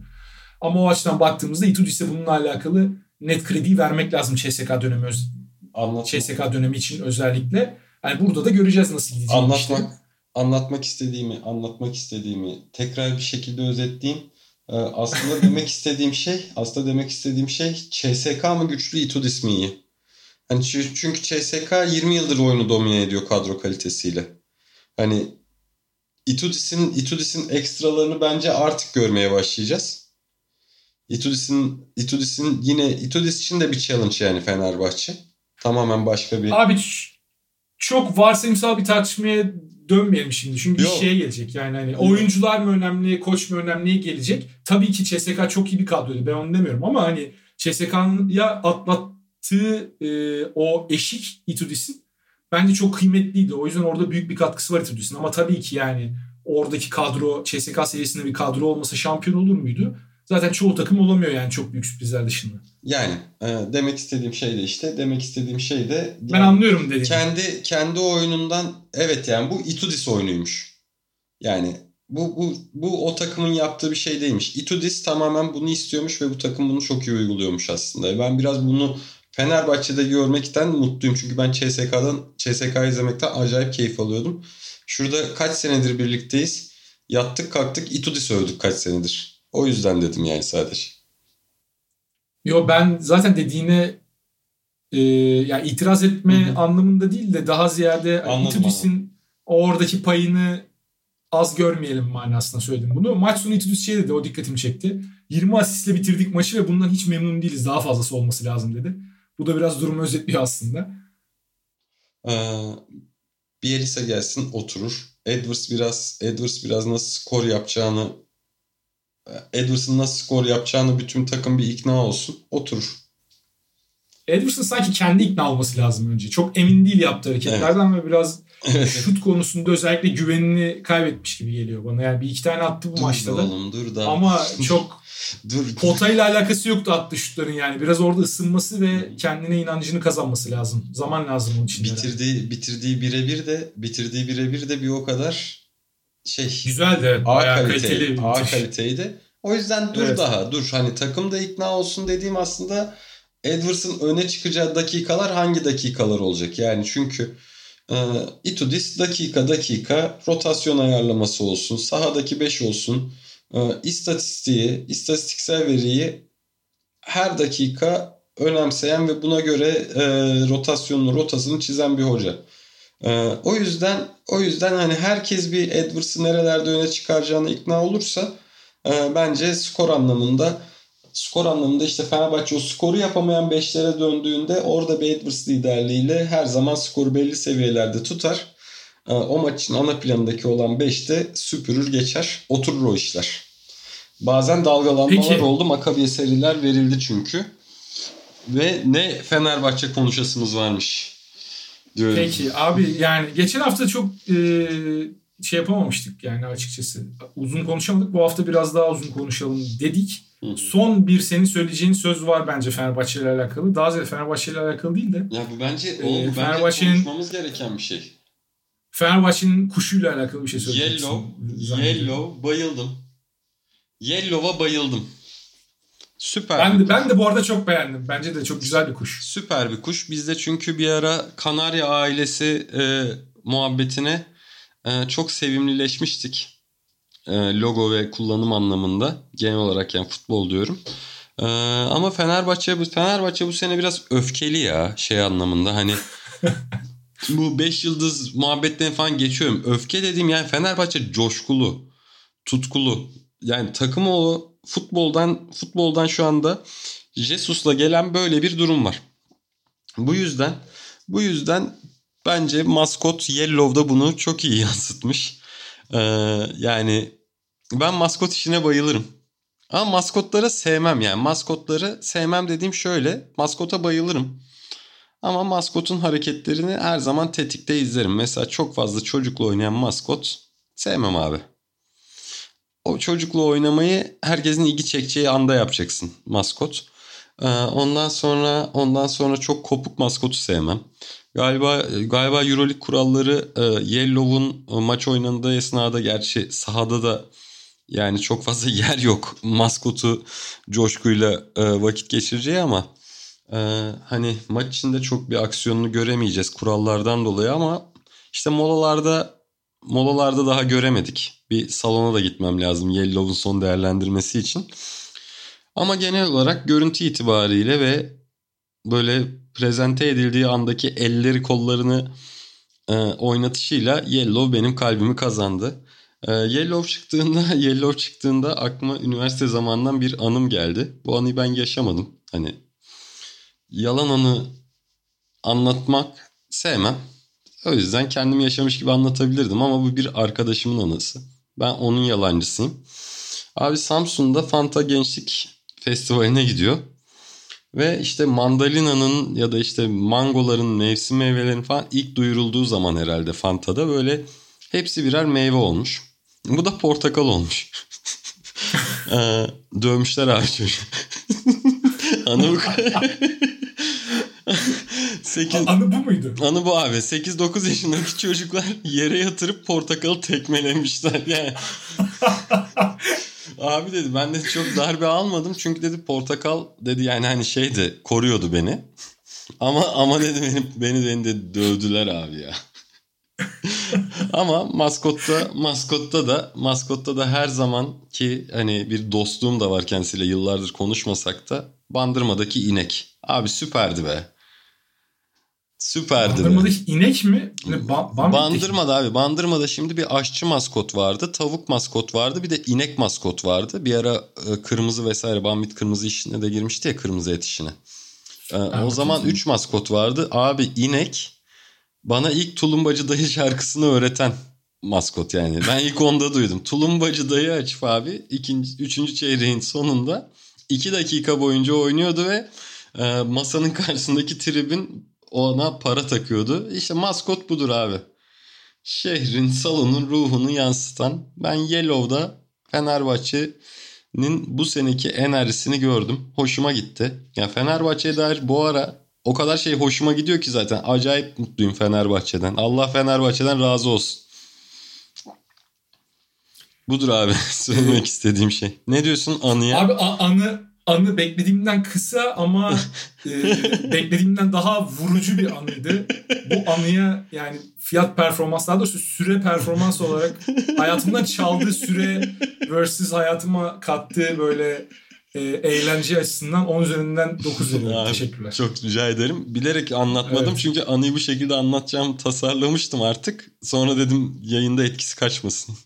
Ama o açıdan baktığımızda Itudis'e bununla alakalı net kredi vermek lazım CSK dönemi Anlatma. CSK dönemi için özellikle. Yani burada da göreceğiz nasıl gideceğini.
Anlatmak, işte. anlatmak istediğimi, anlatmak istediğimi tekrar bir şekilde özetleyeyim. Ee, aslında demek istediğim şey, aslında demek istediğim şey CSK mı güçlü, Itudis mi iyi? Hani çünkü CSK 20 yıldır oyunu domine ediyor kadro kalitesiyle. Hani Itudis'in Itudis'in ekstralarını bence artık görmeye başlayacağız. Itudis'in Itudis'in yine Itudis için de bir challenge yani Fenerbahçe. Tamamen başka bir
Abi çok varsayımsal bir tartışmaya dönmeyelim şimdi. Çünkü Yok. bir şeye gelecek. Yani hani oyuncular mı önemli, koç mu önemli gelecek. Tabii ki CSK çok iyi bir kadroydu. Ben onu demiyorum ama hani CSK'ya atlattığı e, o eşik Itudis'in bence çok kıymetliydi. O yüzden orada büyük bir katkısı var Itudis'in. Ama tabii ki yani oradaki kadro CSK seviyesinde bir kadro olmasa şampiyon olur muydu? Zaten çoğu takım olamıyor yani çok büyük sürprizler dışında.
Yani e, demek istediğim şey de işte demek istediğim şey de
ben anlıyorum dedim.
Kendi kendi oyunundan evet yani bu Itudis oyunuymuş. Yani bu bu bu o takımın yaptığı bir şey değilmiş. Itudis tamamen bunu istiyormuş ve bu takım bunu çok iyi uyguluyormuş aslında. Ben biraz bunu Fenerbahçe'de görmekten mutluyum. Çünkü ben CSK'dan CSK izlemekten acayip keyif alıyordum. Şurada kaç senedir birlikteyiz. Yattık kalktık Itudis övdük kaç senedir. O yüzden dedim yani sadece.
Yo ben zaten dediğine e, yani itiraz etme Hı-hı. anlamında değil de daha ziyade Itudis'in oradaki payını az görmeyelim manasında söyledim bunu. Maç sonu Itudis şey dedi o dikkatimi çekti. 20 asistle bitirdik maçı ve bundan hiç memnun değiliz. Daha fazlası olması lazım dedi. Bu da biraz durumu özetliyor aslında.
Ee, Bielisa gelsin oturur. Edwards biraz Edwards biraz nasıl skor yapacağını Edwards'ın nasıl skor yapacağını bütün takım bir ikna olsun. Oturur.
Edwards'ın sanki kendi ikna olması lazım önce. Çok emin değil yaptığı hareketlerden evet. ve biraz şut konusunda özellikle güvenini kaybetmiş gibi geliyor bana. Yani bir iki tane attı bu
dur
maçta da.
Oğlum, dur da.
Ama çok dur. potayla alakası yoktu attı şutların yani. Biraz orada ısınması ve kendine inancını kazanması lazım. Zaman lazım onun için.
Bitirdiği herhalde. bitirdiği birebir de bitirdiği birebir de bir o kadar şey
güzel de
A kaliteli, A kaliteydi. O yüzden dur evet. daha dur. Hani takım da ikna olsun dediğim aslında Edwards'ın öne çıkacağı dakikalar hangi dakikalar olacak? Yani çünkü e, Itudis dakika dakika rotasyon ayarlaması olsun. Sahadaki 5 olsun. E, istatistiği, istatistiksel veriyi her dakika önemseyen ve buna göre e, rotasyonunu, rotasını çizen bir hoca. E, o yüzden o yüzden hani herkes bir Edwards'ı nerelerde öne çıkaracağını ikna olursa e, bence skor anlamında skor anlamında işte Fenerbahçe o skoru yapamayan 5'lere döndüğünde orada bir Edwards liderliğiyle her zaman skoru belli seviyelerde tutar. E, o maçın ana planındaki olan 5'te süpürür geçer. Oturur o işler. Bazen dalgalanmalar Peki. oldu. Makabiye seriler verildi çünkü. Ve ne Fenerbahçe konuşasımız varmış. Diyorum.
Peki abi yani geçen hafta çok e, şey yapamamıştık yani açıkçası. Uzun konuşamadık. Bu hafta biraz daha uzun konuşalım dedik. Son bir senin söyleyeceğin söz var bence Fenerbahçe ile alakalı. Daha ziyade Fenerbahçe ile alakalı değil de
Ya bu bence, oğlum, bu bence konuşmamız gereken bir şey.
Fenerbahçe'nin kuşuyla alakalı bir şey söyleyeceksin.
Yellow. Yellow bayıldım. Yellow'a bayıldım. Süper.
Ben de, ben de bu arada çok beğendim. Bence de çok güzel bir kuş.
Süper bir kuş. Biz de çünkü bir ara Kanarya ailesi e, muhabbetine e, çok sevimlileşmiştik. E, logo ve kullanım anlamında. Genel olarak yani futbol diyorum. E, ama Fenerbahçe bu Fenerbahçe bu sene biraz öfkeli ya şey anlamında hani bu 5 yıldız muhabbetten falan geçiyorum. Öfke dediğim yani Fenerbahçe coşkulu, tutkulu. Yani takımı o futboldan futboldan şu anda Jesus'la gelen böyle bir durum var. Bu yüzden bu yüzden bence maskot Yellow'da bunu çok iyi yansıtmış. Ee, yani ben maskot işine bayılırım. Ama maskotları sevmem yani. Maskotları sevmem dediğim şöyle. Maskota bayılırım. Ama maskotun hareketlerini her zaman tetikte izlerim. Mesela çok fazla çocukla oynayan maskot sevmem abi. O çocukla oynamayı herkesin ilgi çekeceği anda yapacaksın maskot. Ee, ondan sonra ondan sonra çok kopuk maskotu sevmem. Galiba galiba EuroLeague kuralları e, Yellow'un e, maç oynandığı esnada gerçi sahada da yani çok fazla yer yok maskotu coşkuyla e, vakit geçireceği ama hani maç içinde çok bir aksiyonunu göremeyeceğiz kurallardan dolayı ama işte molalarda molalarda daha göremedik. Bir salona da gitmem lazım Yellow'un son değerlendirmesi için. Ama genel olarak görüntü itibariyle ve böyle prezente edildiği andaki elleri kollarını e, oynatışıyla Yellow benim kalbimi kazandı. E, Yellow çıktığında Yellow çıktığında aklıma üniversite zamanından bir anım geldi. Bu anıyı ben yaşamadım. Hani yalan anı anlatmak sevmem. O yüzden kendim yaşamış gibi anlatabilirdim ama bu bir arkadaşımın anısı. Ben onun yalancısıyım. Abi Samsun'da Fanta Gençlik Festivali'ne gidiyor. Ve işte mandalina'nın ya da işte mangoların mevsim meyvelerin falan ilk duyurulduğu zaman herhalde Fanta'da böyle hepsi birer meyve olmuş. Bu da portakal olmuş. ee, dövmüşler abi çocuğu. Anı bu. 8,
Anı bu muydu?
Anı bu abi. 8-9 yaşındaki çocuklar yere yatırıp portakalı tekmelemişler yani. abi dedi ben de çok darbe almadım çünkü dedi portakal dedi yani hani şeydi koruyordu beni. Ama ama dedi beni beni, beni de dövdüler abi ya. ama maskotta maskotta da maskotta da her zaman ki hani bir dostluğum da var kendisiyle yıllardır konuşmasak da Bandırma'daki inek. Abi süperdi be. Süperdi.
Bandırma'daki inek mi? Ba- bambi
Bandırma'da abi. Bandırma'da şimdi bir aşçı maskot vardı. Tavuk maskot vardı. Bir de inek maskot vardı. Bir ara e, kırmızı vesaire Bambit kırmızı işine de girmişti ya kırmızı et işine. E, o zaman 3 maskot vardı. Abi inek bana ilk Tulumbacı Dayı şarkısını öğreten maskot yani. Ben ilk onda duydum. Tulumbacı Dayı açıp abi ikinci, üçüncü çeyreğin sonunda iki dakika boyunca oynuyordu ve e, masanın karşısındaki tribün ona para takıyordu. İşte maskot budur abi. Şehrin, salonun ruhunu yansıtan. Ben Yellow'da Fenerbahçe'nin bu seneki enerjisini gördüm. Hoşuma gitti. Ya Fenerbahçe'ye dair bu ara o kadar şey hoşuma gidiyor ki zaten. Acayip mutluyum Fenerbahçe'den. Allah Fenerbahçe'den razı olsun. Budur abi söylemek istediğim şey. Ne diyorsun anıya?
Abi anı anı beklediğimden kısa ama e, beklediğimden daha vurucu bir anıydı. Bu anıya yani fiyat performans daha doğrusu süre performans olarak hayatımdan çaldığı süre versus hayatıma kattığı böyle e, eğlence açısından 10 üzerinden 9 veriyorum.
Abi,
Teşekkürler.
Çok rica ederim. Bilerek anlatmadım
Evet.
çünkü anıyı bu şekilde anlatacağım tasarlamıştım artık. Sonra dedim yayında etkisi kaçmasın.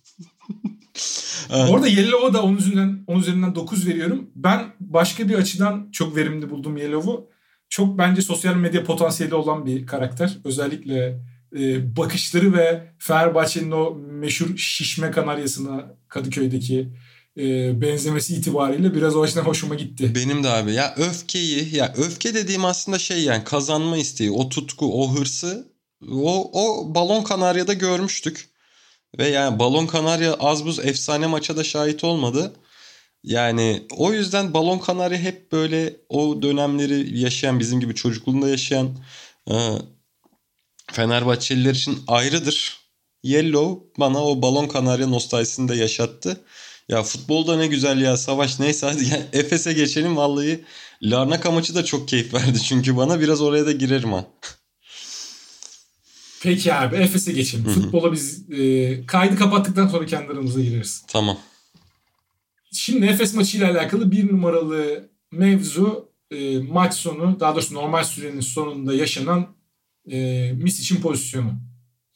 Bu arada Yellow'a da 10 üzerinden, 10 üzerinden 9 veriyorum. Ben başka bir açıdan çok verimli buldum Yellow'u. Çok bence sosyal medya potansiyeli olan bir karakter. Özellikle e, bakışları ve Fenerbahçe'nin o meşhur şişme kanaryasına Kadıköy'deki e, benzemesi itibariyle biraz o açıdan hoşuma gitti.
Benim de abi ya öfkeyi ya öfke dediğim aslında şey yani kazanma isteği o tutku o hırsı O, o balon kanaryada görmüştük. Ve yani balon kanarya az buz efsane maça da şahit olmadı. Yani o yüzden balon kanarya hep böyle o dönemleri yaşayan bizim gibi çocukluğunda yaşayan e, Fenerbahçeliler için ayrıdır. Yellow bana o balon kanarya nostaljisini de yaşattı. Ya futbolda ne güzel ya savaş neyse hadi yani Efes'e geçelim vallahi. Larnaka maçı da çok keyif verdi çünkü bana biraz oraya da girerim ha.
Peki abi Efes'e geçelim. Hı-hı. Futbola biz e, kaydı kapattıktan sonra kendi aramıza gireriz.
Tamam.
Şimdi Efes maçıyla alakalı bir numaralı mevzu e, maç sonu daha doğrusu normal sürenin sonunda yaşanan e, Misic'in pozisyonu.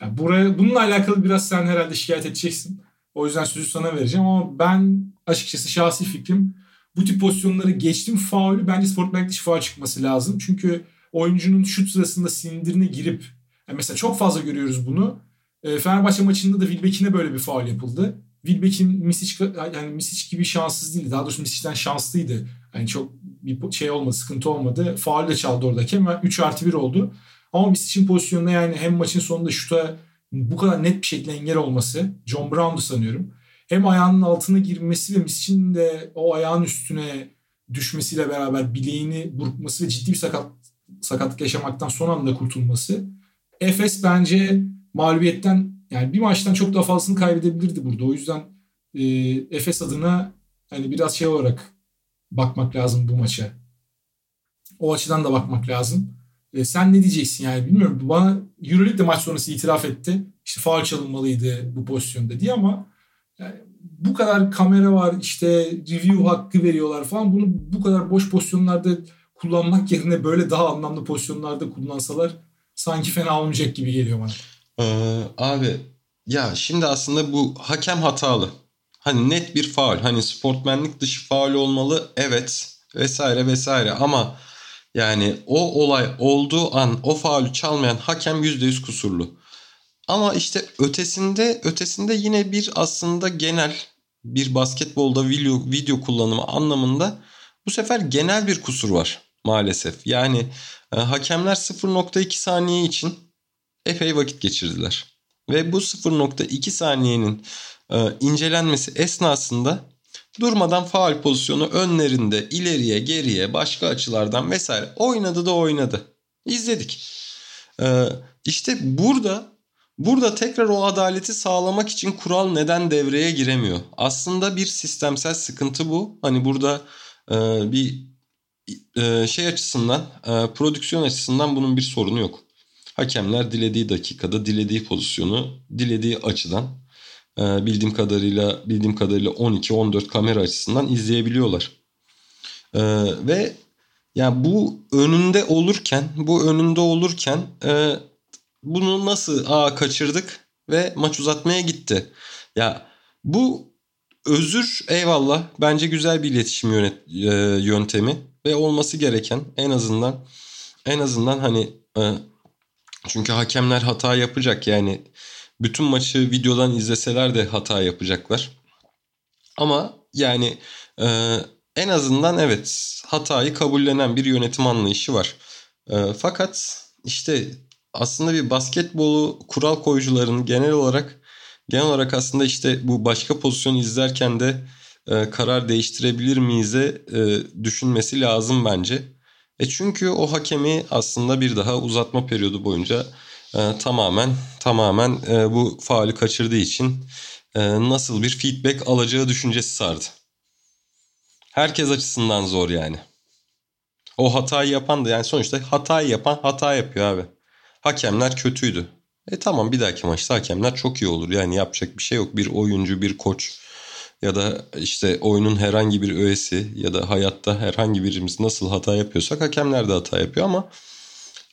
Yani buraya, bununla alakalı biraz sen herhalde şikayet edeceksin. O yüzden sözü sana vereceğim ama ben açıkçası şahsi fikrim bu tip pozisyonları geçtim faulü bence sportmenlik dışı faul çıkması lazım. Çünkü oyuncunun şut sırasında sindirine girip yani mesela çok fazla görüyoruz bunu. E, Fenerbahçe maçında da Wilbeck'ine böyle bir faul yapıldı. Wilbeck'in Misic yani Misic gibi şanssız değildi. Daha doğrusu Misic'ten şanslıydı. Yani çok bir şey olmadı, sıkıntı olmadı. Faul de çaldı oradaki ama 3 artı 1 oldu. Ama Misic'in pozisyonunda yani hem maçın sonunda şuta bu kadar net bir şekilde engel olması John Brown'du sanıyorum. Hem ayağının altına girmesi ve Misic'in de o ayağın üstüne düşmesiyle beraber bileğini burkması ve ciddi bir sakat sakatlık yaşamaktan son anda kurtulması. Efes bence mağlubiyetten yani bir maçtan çok daha fazlasını kaybedebilirdi burada. O yüzden e, Efes adına hani biraz şey olarak bakmak lazım bu maça. O açıdan da bakmak lazım. E, sen ne diyeceksin yani bilmiyorum. Bana Euroleague de maç sonrası itiraf etti. İşte faul çalınmalıydı bu pozisyonda diye ama yani bu kadar kamera var işte review hakkı veriyorlar falan. Bunu bu kadar boş pozisyonlarda kullanmak yerine böyle daha anlamlı pozisyonlarda kullansalar sanki fena olmayacak gibi geliyor bana.
Ee, abi ya şimdi aslında bu hakem hatalı. Hani net bir faul. Hani sportmenlik dışı faul olmalı. Evet vesaire vesaire ama yani o olay olduğu an o faulü çalmayan hakem %100 kusurlu. Ama işte ötesinde ötesinde yine bir aslında genel bir basketbolda video, video kullanımı anlamında bu sefer genel bir kusur var maalesef. Yani e, hakemler 0.2 saniye için epey vakit geçirdiler. Ve bu 0.2 saniyenin e, incelenmesi esnasında durmadan faal pozisyonu önlerinde ileriye geriye başka açılardan vesaire oynadı da oynadı. İzledik. E, işte burada burada tekrar o adaleti sağlamak için kural neden devreye giremiyor? Aslında bir sistemsel sıkıntı bu. Hani burada e, bir şey açısından e, prodüksiyon açısından bunun bir sorunu yok. Hakemler dilediği dakikada dilediği pozisyonu dilediği açıdan e, bildiğim kadarıyla bildiğim kadarıyla 12-14 kamera açısından izleyebiliyorlar. E, ve yani bu önünde olurken bu önünde olurken e, bunu nasıl aa kaçırdık ve maç uzatmaya gitti. Ya bu özür eyvallah bence güzel bir iletişim e, yöntemi ve olması gereken en azından en azından hani e, çünkü hakemler hata yapacak yani bütün maçı videodan izleseler de hata yapacaklar. Ama yani e, en azından evet hatayı kabullenen bir yönetim anlayışı var. E, fakat işte aslında bir basketbolu kural koyucuların genel olarak genel olarak aslında işte bu başka pozisyon izlerken de e, karar değiştirebilir miyiz'e e, düşünmesi lazım bence. E çünkü o hakemi aslında bir daha uzatma periyodu boyunca e, tamamen tamamen e, bu faali kaçırdığı için e, nasıl bir feedback alacağı düşüncesi sardı. Herkes açısından zor yani. O hatayı yapan da yani sonuçta hatayı yapan hata yapıyor abi. Hakemler kötüydü. E tamam bir dahaki maçta hakemler çok iyi olur. Yani yapacak bir şey yok. Bir oyuncu, bir koç ya da işte oyunun herhangi bir öğesi ya da hayatta herhangi birimiz nasıl hata yapıyorsak hakemler de hata yapıyor ama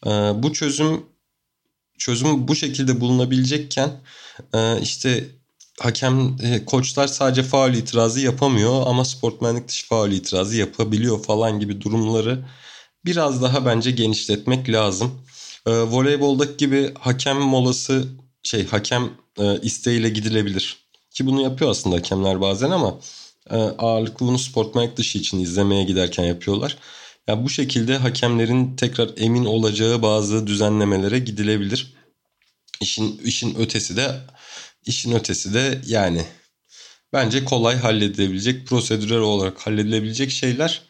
e, bu çözüm çözüm bu şekilde bulunabilecekken e, işte hakem e, koçlar sadece faul itirazı yapamıyor ama sportmenlik dışı faul itirazı yapabiliyor falan gibi durumları biraz daha bence genişletmek lazım. E, voleyboldaki gibi hakem molası şey hakem e, isteğiyle gidilebilir. Ki bunu yapıyor aslında hakemler bazen ama e, ağırlıklı bunu sportmenlik dışı için izlemeye giderken yapıyorlar. Yani bu şekilde hakemlerin tekrar emin olacağı bazı düzenlemelere gidilebilir. İşin işin ötesi de işin ötesi de yani bence kolay halledilebilecek prosedürel olarak halledilebilecek şeyler.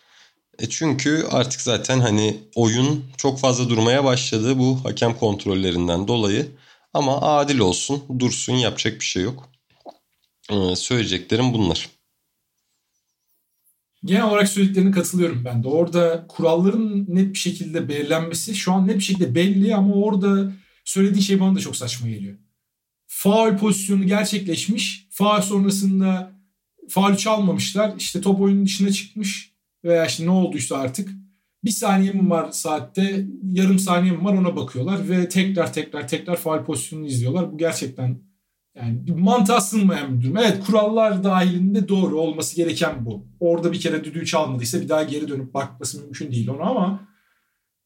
E çünkü artık zaten hani oyun çok fazla durmaya başladı bu hakem kontrollerinden dolayı. Ama adil olsun, dursun yapacak bir şey yok. Ee, söyleyeceklerim bunlar.
Genel olarak söylediklerine katılıyorum ben de. Orada kuralların net bir şekilde belirlenmesi şu an net bir şekilde belli ama orada söylediğin şey bana da çok saçma geliyor. Faul pozisyonu gerçekleşmiş. Faul sonrasında faul çalmamışlar. İşte top oyunun dışına çıkmış veya işte ne olduysa artık. Bir saniye mi var saatte, yarım saniye mi var ona bakıyorlar ve tekrar tekrar tekrar faul pozisyonunu izliyorlar. Bu gerçekten yani bir mantığa sığmayan bir durum. Evet kurallar dahilinde doğru olması gereken bu. Orada bir kere düdüğü çalmadıysa bir daha geri dönüp bakması mümkün değil ona ama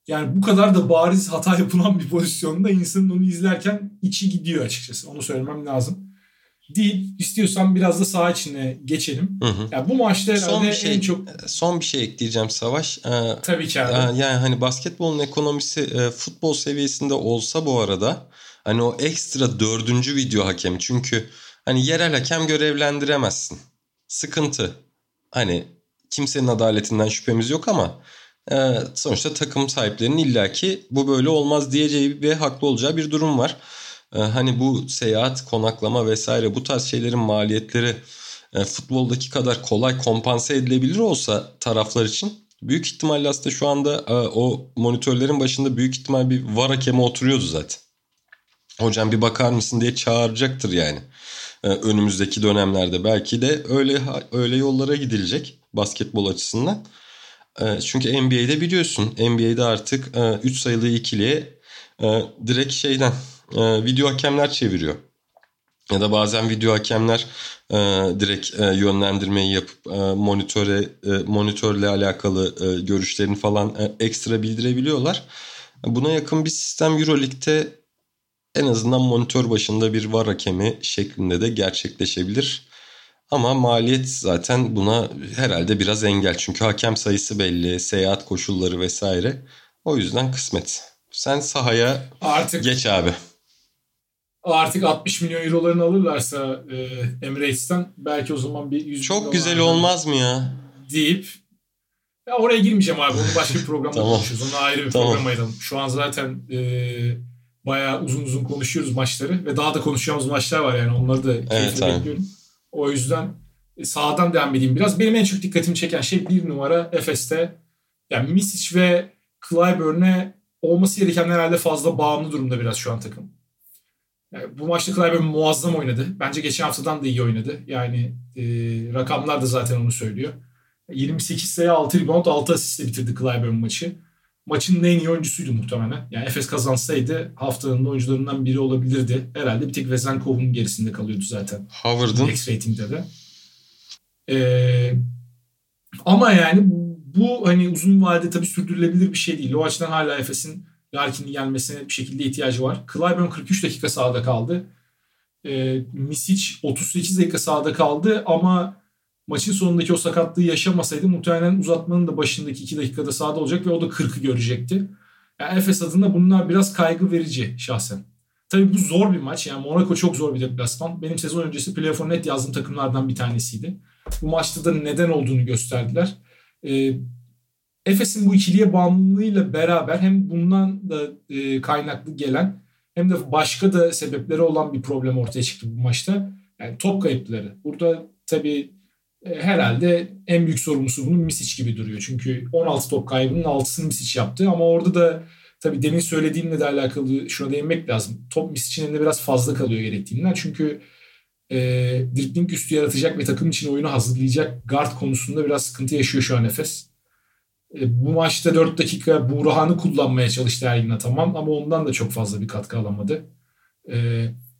yani bu kadar da bariz hata yapılan bir pozisyonda insanın onu izlerken içi gidiyor açıkçası. Onu söylemem lazım. Değil. İstiyorsan biraz da saha içine geçelim. Hı hı. Yani bu maçta herhalde son bir şey, en çok...
Son bir şey ekleyeceğim Savaş.
Ee, Tabii ki abi.
E, yani hani basketbolun ekonomisi e, futbol seviyesinde olsa bu arada Hani o ekstra dördüncü video hakemi. Çünkü hani yerel hakem görevlendiremezsin. Sıkıntı. Hani kimsenin adaletinden şüphemiz yok ama e, sonuçta takım sahiplerinin illaki bu böyle olmaz diyeceği ve haklı olacağı bir durum var. E, hani bu seyahat, konaklama vesaire bu tarz şeylerin maliyetleri e, futboldaki kadar kolay kompanse edilebilir olsa taraflar için büyük ihtimalle aslında şu anda e, o monitörlerin başında büyük ihtimal bir var hakemi oturuyordu zaten hocam bir bakar mısın diye çağıracaktır yani. Ee, önümüzdeki dönemlerde belki de öyle öyle yollara gidilecek basketbol açısından. Ee, çünkü NBA'de biliyorsun NBA'de artık 3 e, sayılı ikiliye e, direkt şeyden e, video hakemler çeviriyor. Ya da bazen video hakemler e, direkt e, yönlendirmeyi yapıp e, monitöre e, monitörle alakalı e, görüşlerini falan e, ekstra bildirebiliyorlar. Buna yakın bir sistem EuroLeague'de en azından monitör başında bir var hakemi şeklinde de gerçekleşebilir. Ama maliyet zaten buna herhalde biraz engel. Çünkü hakem sayısı belli, seyahat koşulları vesaire. O yüzden kısmet. Sen sahaya artık geç abi.
Artık 60 milyon eurolarını alırlarsa e, Emirates'ten belki o zaman bir 100
Çok güzel olmaz mı ya?
Deyip ya oraya girmeyeceğim abi. Onu başka bir programda tamam. konuşuruz. Onu ayrı bir tamam. program ayıralım. Şu an zaten e, bayağı uzun uzun konuşuyoruz maçları ve daha da konuşacağımız maçlar var yani onları da evet, bekliyorum. O yüzden e, sağdan devam edeyim biraz. Benim en çok dikkatimi çeken şey bir numara Efes'te yani Misic ve Clyburn'e olması gereken herhalde fazla bağımlı durumda biraz şu an takım. Yani bu maçta Clyburn muazzam oynadı. Bence geçen haftadan da iyi oynadı. Yani e, rakamlar da zaten onu söylüyor. 28 sayı 6 rebound 6 asistle bitirdi Clyburn maçı maçın en iyi oyuncusuydu muhtemelen. Yani Efes kazansaydı haftanın oyuncularından biri olabilirdi. Herhalde bir tek Vezenkov'un gerisinde kalıyordu zaten.
Howard'ın.
X rating'de de. Ee, ama yani bu hani uzun vadede tabii sürdürülebilir bir şey değil. O açıdan hala Efes'in Larkin'in gelmesine bir şekilde ihtiyacı var. Clyburn 43 dakika sahada kaldı. Ee, Misic 38 dakika sahada kaldı ama maçın sonundaki o sakatlığı yaşamasaydı muhtemelen uzatmanın da başındaki 2 dakikada sahada olacak ve o da 40'ı görecekti. Yani Efes adına bunlar biraz kaygı verici şahsen. Tabii bu zor bir maç. Yani Monaco çok zor bir deplasman. Benim sezon öncesi playoff'a net yazdığım takımlardan bir tanesiydi. Bu maçta da neden olduğunu gösterdiler. Ee, Efes'in bu ikiliye bağımlılığıyla beraber hem bundan da e, kaynaklı gelen hem de başka da sebepleri olan bir problem ortaya çıktı bu maçta. Yani top kayıpları. Burada tabii herhalde en büyük sorumlusu bunun Misic gibi duruyor. Çünkü 16 top kaybının 6'sını Misic yaptı ama orada da tabii demin söylediğimle de alakalı şuna değinmek lazım. Top Misic'in elinde biraz fazla kalıyor gerektiğinden. Çünkü e, dribbling üstü yaratacak ve takım için oyunu hazırlayacak guard konusunda biraz sıkıntı yaşıyor şu an Efes. E, bu maçta 4 dakika Burhan'ı kullanmaya çalıştı Ergin Ataman ama ondan da çok fazla bir katkı alamadı. E,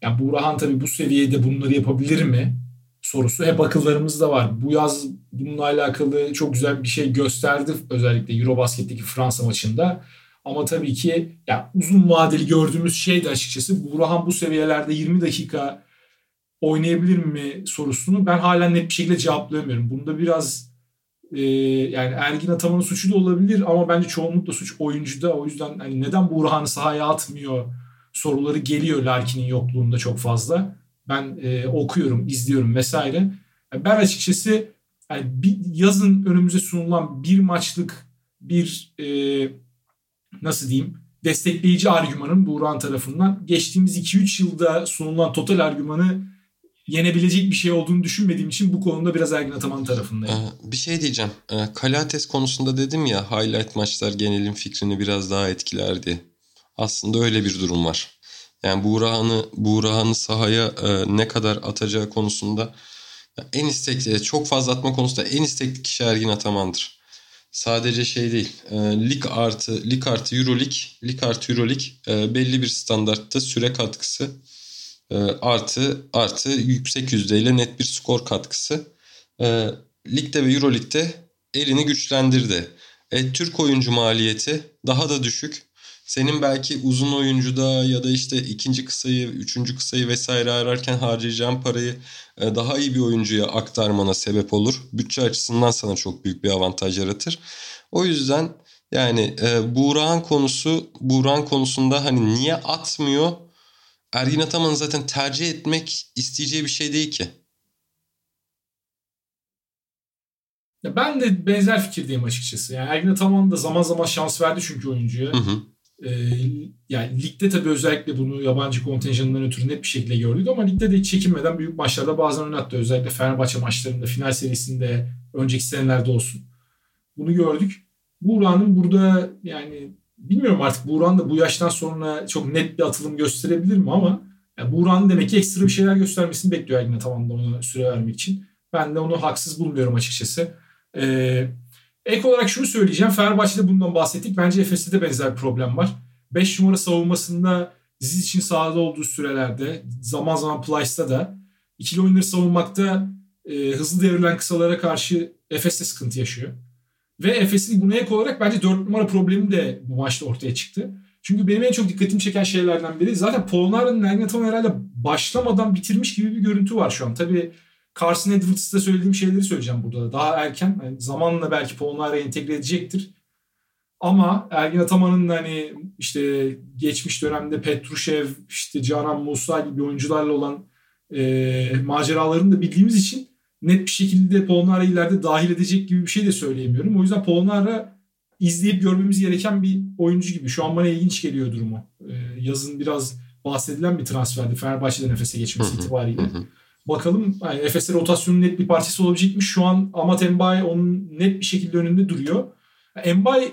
yani Burhan tabii bu seviyede bunları yapabilir mi? Sorusu hep akıllarımızda var. Bu yaz bununla alakalı çok güzel bir şey gösterdi özellikle Eurobasket'teki Fransa maçında. Ama tabii ki ya uzun vadeli gördüğümüz şey de açıkçası Burhan bu seviyelerde 20 dakika oynayabilir mi sorusunu ben hala net bir şekilde cevaplayamıyorum. Bunda biraz e, yani Ergin Ataman'ın suçu da olabilir ama bence çoğunlukla suç oyuncuda. O yüzden hani neden Burhan'ı sahaya atmıyor soruları geliyor Larkin'in yokluğunda çok fazla. Ben e, okuyorum, izliyorum vesaire. Ben açıkçası yani bir, yazın önümüze sunulan bir maçlık bir e, nasıl diyeyim destekleyici argümanın Buğra'nın tarafından geçtiğimiz 2-3 yılda sunulan total argümanı yenebilecek bir şey olduğunu düşünmediğim için bu konuda biraz Ergin Ataman tarafındayım.
Ee, bir şey diyeceğim. Ee, Kalates konusunda dedim ya highlight maçlar genelin fikrini biraz daha etkilerdi. Aslında öyle bir durum var. Yani Buğra'nı Buğra'nı sahaya e, ne kadar atacağı konusunda en istekli, çok fazla atma konusunda en istekli kişi Ergin Ataman'dır. Sadece şey değil, e, lig artı lig artı Euroleague, lig artı Euroleague e, belli bir standartta süre katkısı e, artı artı yüksek yüzdeyle net bir skor katkısı. E, ligde ve Euroleague'de elini güçlendirdi. E, Türk oyuncu maliyeti daha da düşük. Senin belki uzun oyuncuda ya da işte ikinci kısayı, üçüncü kısayı vesaire ararken harcayacağın parayı e, daha iyi bir oyuncuya aktarmana sebep olur. Bütçe açısından sana çok büyük bir avantaj yaratır. O yüzden yani e, Buğra'nın konusu, Buğra'nın konusunda hani niye atmıyor? Ergin Ataman'ın zaten tercih etmek isteyeceği bir şey değil ki.
Ya ben de benzer fikirdeyim açıkçası. Yani Ergin Ataman da zaman zaman şans verdi çünkü oyuncuya. Hı hı. Ee, yani ligde tabii özellikle bunu yabancı kontenjanından ötürü net bir şekilde gördük ama ligde de hiç çekinmeden büyük maçlarda bazen oynattı. Özellikle Fenerbahçe maçlarında, final serisinde, önceki senelerde olsun. Bunu gördük. Buğra'nın burada yani bilmiyorum artık Buğra'nın da bu yaştan sonra çok net bir atılım gösterebilir mi ama yani Buğra'nın demek ki ekstra bir şeyler göstermesini bekliyor Ergin Ataman da ona süre vermek için. Ben de onu haksız bulmuyorum açıkçası. Ee, Ek olarak şunu söyleyeceğim. Fenerbahçe'de bundan bahsettik. Bence Efes'te de benzer bir problem var. 5 numara savunmasında Ziz için sahada olduğu sürelerde zaman zaman Plyce'da da ikili oyunları savunmakta e, hızlı devrilen kısalara karşı Efes'te sıkıntı yaşıyor. Ve Efes'in buna ek olarak bence 4 numara problemi de bu maçta ortaya çıktı. Çünkü benim en çok dikkatimi çeken şeylerden biri zaten Polonar'ın Nergin herhalde başlamadan bitirmiş gibi bir görüntü var şu an. Tabii Carson Edwards'ta söylediğim şeyleri söyleyeceğim burada. Daha erken yani zamanla belki Polonara entegre edecektir. Ama Ergin Ataman'ın hani işte geçmiş dönemde Petrushev, işte Canan Musa gibi oyuncularla olan e, maceralarını da bildiğimiz için net bir şekilde Polonara ileride dahil edecek gibi bir şey de söyleyemiyorum. O yüzden Polonara izleyip görmemiz gereken bir oyuncu gibi. Şu an bana ilginç geliyor durumu. E, yazın biraz bahsedilen bir transferdi Fenerbahçe'den nefese geçmesi itibariyle. Bakalım yani Efes'te rotasyonun net bir parçası olabilecekmiş. Şu an Amat Embay onun net bir şekilde önünde duruyor. Embay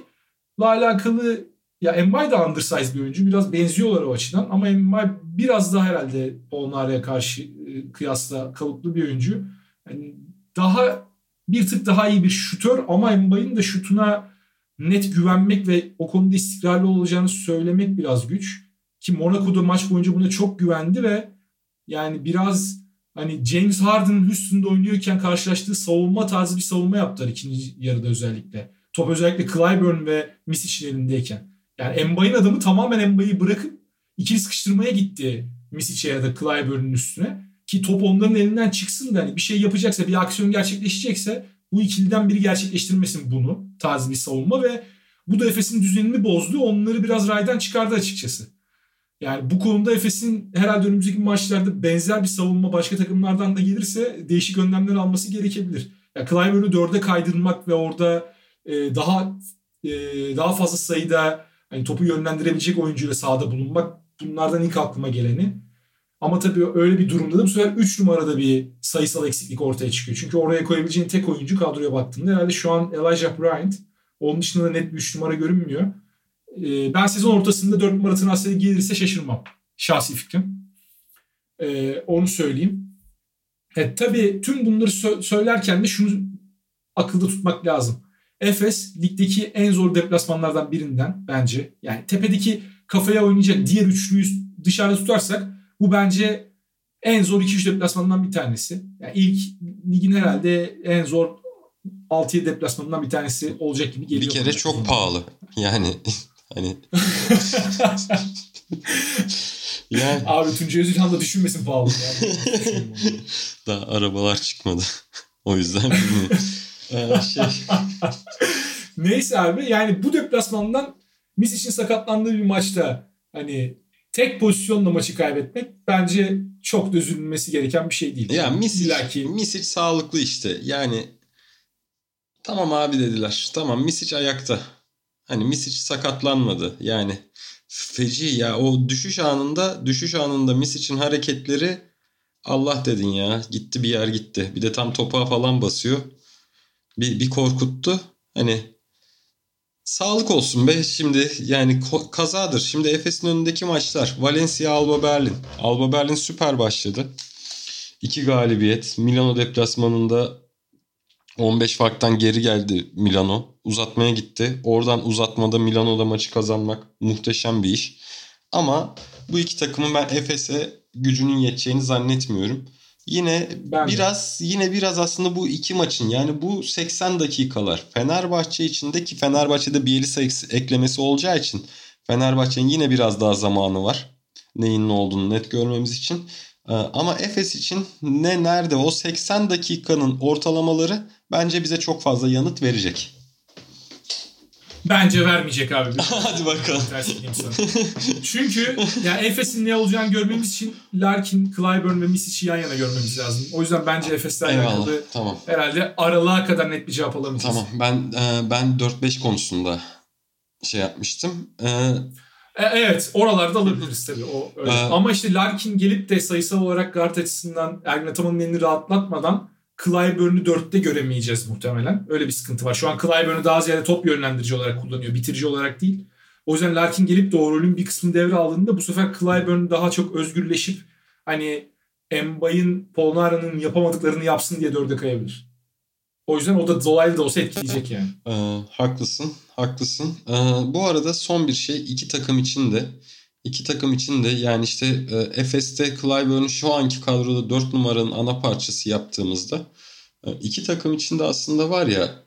ile alakalı ya Embay da undersized bir oyuncu. Biraz benziyorlar o açıdan ama Embay biraz daha herhalde Polnar'a karşı e, kıyasla kalıplı bir oyuncu. Yani daha bir tık daha iyi bir şutör ama Embay'ın da şutuna net güvenmek ve o konuda istikrarlı olacağını söylemek biraz güç. Ki Monaco'da maç boyunca buna çok güvendi ve yani biraz hani James Harden'ın üstünde oynuyorken karşılaştığı savunma tarzı bir savunma yaptılar ikinci yarıda özellikle. Top özellikle Clyburn ve Misic'in elindeyken. Yani Embay'ın adamı tamamen Embay'ı bırakıp ikili sıkıştırmaya gitti Misic'e ya da Clyburn'un üstüne. Ki top onların elinden çıksın da hani bir şey yapacaksa bir aksiyon gerçekleşecekse bu ikiliden biri gerçekleştirmesin bunu tarzı bir savunma ve bu da Efes'in düzenini bozdu. Onları biraz raydan çıkardı açıkçası. Yani bu konuda Efes'in herhalde önümüzdeki maçlarda benzer bir savunma başka takımlardan da gelirse değişik önlemler alması gerekebilir. Yani Clyburn'u dörde kaydırmak ve orada e, daha e, daha fazla sayıda hani topu yönlendirebilecek oyuncuyla sahada bulunmak bunlardan ilk aklıma geleni. Ama tabii öyle bir durumda da bu sefer 3 numarada bir sayısal eksiklik ortaya çıkıyor. Çünkü oraya koyabileceğin tek oyuncu kadroya baktığında herhalde şu an Elijah Bryant. Onun dışında da net bir 3 numara görünmüyor. Ee, ben sezon ortasında 4 numara transferi gelirse şaşırmam. Şahsi fikrim. Ee, onu söyleyeyim. Evet, tabii tüm bunları sö- söylerken de şunu akılda tutmak lazım. Efes ligdeki en zor deplasmanlardan birinden bence. Yani tepedeki kafaya oynayacak diğer üçlüyü dışarıda tutarsak bu bence en zor 2-3 deplasmandan bir tanesi. Yani ilk ligin herhalde en zor 6-7 deplasmanından bir tanesi olacak gibi geliyor.
Bir kere çok pahalı. Yani Hani
yani abi Tuncay Özilhan da düşünmesin pahalı. Yani.
Daha arabalar çıkmadı. o yüzden bilmiyorum.
ee, şey... Neyse abi yani bu deplasmandan Mis için sakatlandığı bir maçta hani tek pozisyonla maçı kaybetmek bence çok da üzülmesi gereken bir şey değil.
Ya Misic, İllaki... Misic sağlıklı işte. Yani tamam abi dediler. Tamam Misic ayakta. Hani Misic sakatlanmadı. Yani feci ya o düşüş anında düşüş anında Misic'in hareketleri Allah dedin ya. Gitti bir yer gitti. Bir de tam topağa falan basıyor. Bir, bir korkuttu. Hani Sağlık olsun be şimdi yani kazadır. Şimdi Efes'in önündeki maçlar Valencia Alba Berlin. Alba Berlin süper başladı. İki galibiyet. Milano deplasmanında 15 farktan geri geldi Milano. Uzatmaya gitti. Oradan uzatmada Milano'da maçı kazanmak muhteşem bir iş. Ama bu iki takımın ben Efes'e gücünün yeteceğini zannetmiyorum. Yine ben biraz de. yine biraz aslında bu iki maçın yani bu 80 dakikalar Fenerbahçe içinde ki Fenerbahçe'de Bielsa eklemesi olacağı için Fenerbahçe'nin yine biraz daha zamanı var. Neyin ne olduğunu net görmemiz için. Ee, ama Efes için ne nerede o 80 dakikanın ortalamaları bence bize çok fazla yanıt verecek.
Bence vermeyecek abi.
Hadi bakalım.
Çünkü ya Efes'in ne olacağını görmemiz için Larkin, Clyburn ve Misic'i yan yana görmemiz lazım. O yüzden bence Efes'le alakalı tamam. herhalde aralığa kadar net bir cevap alamayacağız.
Tamam. Ben e, ben 4-5 konusunda şey yapmıştım. E,
e, evet oralarda alabiliriz tabii. O öyle. Ee, Ama işte Larkin gelip de sayısal olarak guard açısından Ergin Ataman'ın elini rahatlatmadan Clyburn'u dörtte göremeyeceğiz muhtemelen. Öyle bir sıkıntı var. Şu an Clyburn'u daha ziyade top yönlendirici olarak kullanıyor. Bitirici olarak değil. O yüzden Larkin gelip de o bir kısmını devre aldığında bu sefer Clyburn daha çok özgürleşip hani Embay'ın Polnara'nın yapamadıklarını yapsın diye dörde kayabilir. O yüzden o da dolaylı da olsa etkileyecek yani.
Ee, haklısın, haklısın. Ee, bu arada son bir şey iki takım için de İki takım için de yani işte e, Efes'te Clyburn'u şu anki kadroda 4 numaranın ana parçası yaptığımızda e, iki takım için de aslında var ya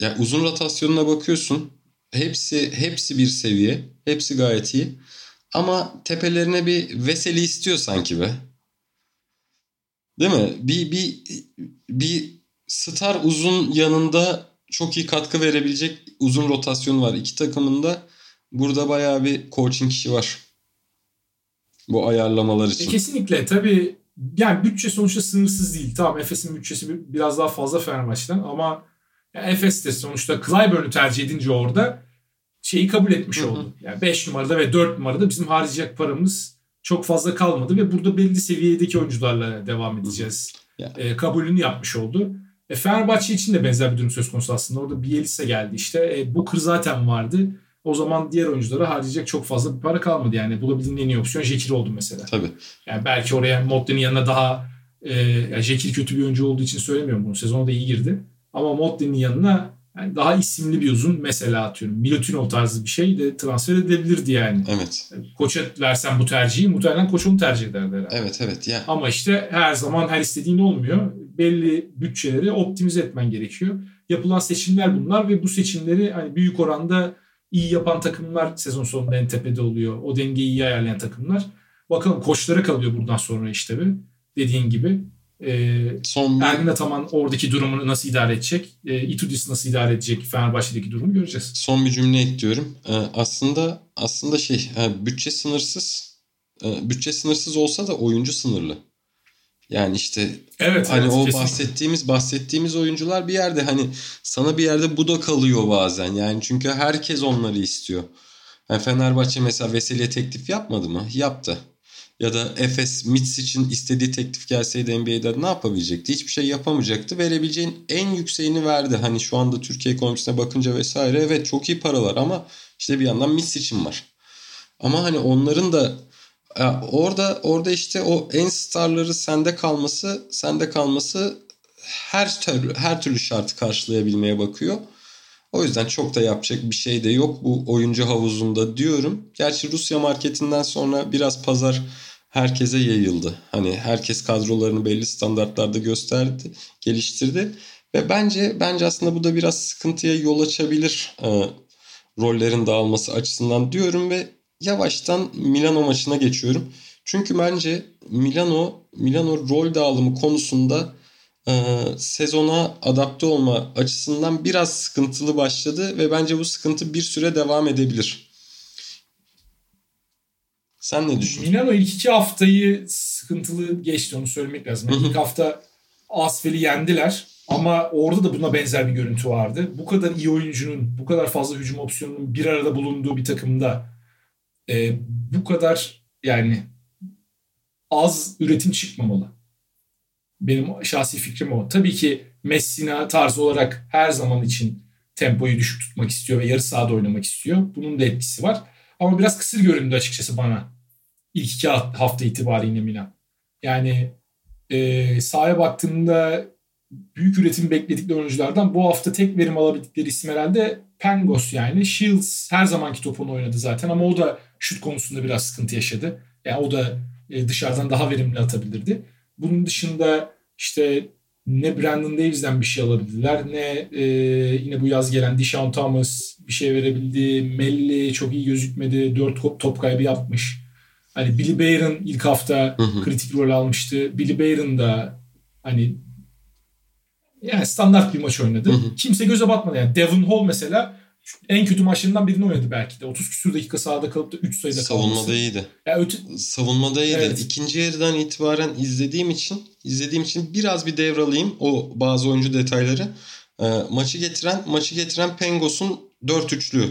yani uzun rotasyonuna bakıyorsun hepsi hepsi bir seviye hepsi gayet iyi ama tepelerine bir Veseli istiyor sanki be. Değil mi? Bir bir bir star uzun yanında çok iyi katkı verebilecek uzun rotasyon var. İki takımın da burada bayağı bir coaching işi var. Bu ayarlamalar için.
E, kesinlikle tabii yani bütçe sonuçta sınırsız değil. Tamam Efes'in bütçesi biraz daha fazla Fenerbahçe'den ama yani Efes de sonuçta Clyburn'u tercih edince orada şeyi kabul etmiş oldu. Yani 5 numarada ve 4 numarada bizim harcayacak paramız çok fazla kalmadı ve burada belli seviyedeki oyuncularla devam edeceğiz. Yani. E, kabulünü yapmış oldu. E, Fenerbahçe için de benzer bir durum söz konusu aslında. Orada Bielsa geldi işte. E, Booker zaten vardı o zaman diğer oyunculara harcayacak çok fazla bir para kalmadı. Yani bulabildiğin en iyi opsiyon Jekir oldu mesela.
Tabii.
Yani belki oraya Motley'nin yanına daha e, yani Jekir kötü bir oyuncu olduğu için söylemiyorum bunu. Sezona da iyi girdi. Ama Motley'nin yanına yani daha isimli bir uzun mesela atıyorum. Milutinov tarzı bir şey de transfer edebilirdi yani.
Evet.
Koça versen bu tercihi muhtemelen koç onu tercih ederdi herhalde.
Evet evet. Ya.
Ama işte her zaman her istediğin olmuyor. Belli bütçeleri optimize etmen gerekiyor. Yapılan seçimler bunlar ve bu seçimleri hani büyük oranda iyi yapan takımlar sezon sonunda en tepede oluyor. O dengeyi iyi ayarlayan takımlar. Bakalım koçlara kalıyor buradan sonra işte bir. Dediğin gibi. Ee, Son. Ergin Ataman oradaki durumunu nasıl idare edecek? Ee, Itudis nasıl idare edecek? Fenerbahçe'deki durumu göreceğiz.
Son bir cümle ekliyorum. Ee, aslında aslında şey e, bütçe sınırsız e, bütçe sınırsız olsa da oyuncu sınırlı. Yani işte
evet,
hani
evet,
o kesinlikle. bahsettiğimiz bahsettiğimiz oyuncular bir yerde hani sana bir yerde bu da kalıyor bazen. Yani çünkü herkes onları istiyor. Yani Fenerbahçe mesela Veseli'ye teklif yapmadı mı? Yaptı. Ya da Efes Mitz için istediği teklif gelseydi NBA'de ne yapabilecekti? Hiçbir şey yapamayacaktı. Verebileceğin en yükseğini verdi. Hani şu anda Türkiye ekonomisine bakınca vesaire evet çok iyi paralar ama işte bir yandan Mitz için var. Ama hani onların da orada orada işte o en starları sende kalması, sende kalması her türlü her türlü şartı karşılayabilmeye bakıyor. O yüzden çok da yapacak bir şey de yok bu oyuncu havuzunda diyorum. Gerçi Rusya marketinden sonra biraz pazar herkese yayıldı. Hani herkes kadrolarını belli standartlarda gösterdi, geliştirdi ve bence bence aslında bu da biraz sıkıntıya yol açabilir e, rollerin dağılması açısından diyorum ve yavaştan Milano maçına geçiyorum. Çünkü bence Milano Milano rol dağılımı konusunda e, sezona adapte olma açısından biraz sıkıntılı başladı ve bence bu sıkıntı bir süre devam edebilir. Sen ne düşünüyorsun?
Milano ilk iki haftayı sıkıntılı geçti onu söylemek lazım. Yani ilk hafta Asfel'i yendiler ama orada da buna benzer bir görüntü vardı. Bu kadar iyi oyuncunun, bu kadar fazla hücum opsiyonunun bir arada bulunduğu bir takımda e, bu kadar yani az üretim çıkmamalı. Benim şahsi fikrim o. Tabii ki Messina tarzı olarak her zaman için tempoyu düşük tutmak istiyor ve yarı sahada oynamak istiyor. Bunun da etkisi var. Ama biraz kısır göründü açıkçası bana. İlk iki hafta itibariyle Milan. Yani e, sahaya baktığında büyük üretim bekledikleri oyunculardan bu hafta tek verim alabildikleri isim herhalde Pengos yani. Shields her zamanki topunu oynadı zaten ama o da şut konusunda biraz sıkıntı yaşadı. Yani o da e, dışarıdan daha verimli atabilirdi. Bunun dışında işte ne Brandon Davis'den bir şey alabildiler ne e, yine bu yaz gelen Deshaun Thomas bir şey verebildi. Melli çok iyi gözükmedi. Dört top, top kaybı yapmış. Hani Billy Bayron ilk hafta kritik rol almıştı. Billy Bayron da hani yani standart bir maç oynadı. Kimse göze batmadı. Yani Devon Hall mesela en kötü maçlarından birini oynadı belki de. 30 küsur dakika sahada kalıp da 3 sayıda kalması.
Savunmada iyiydi.
Yani öte...
Savunmada iyiydi. Evet. İkinci yarıdan itibaren izlediğim için izlediğim için biraz bir devralayım o bazı oyuncu detayları. E, maçı getiren maçı getiren Pengos'un 4-3'lü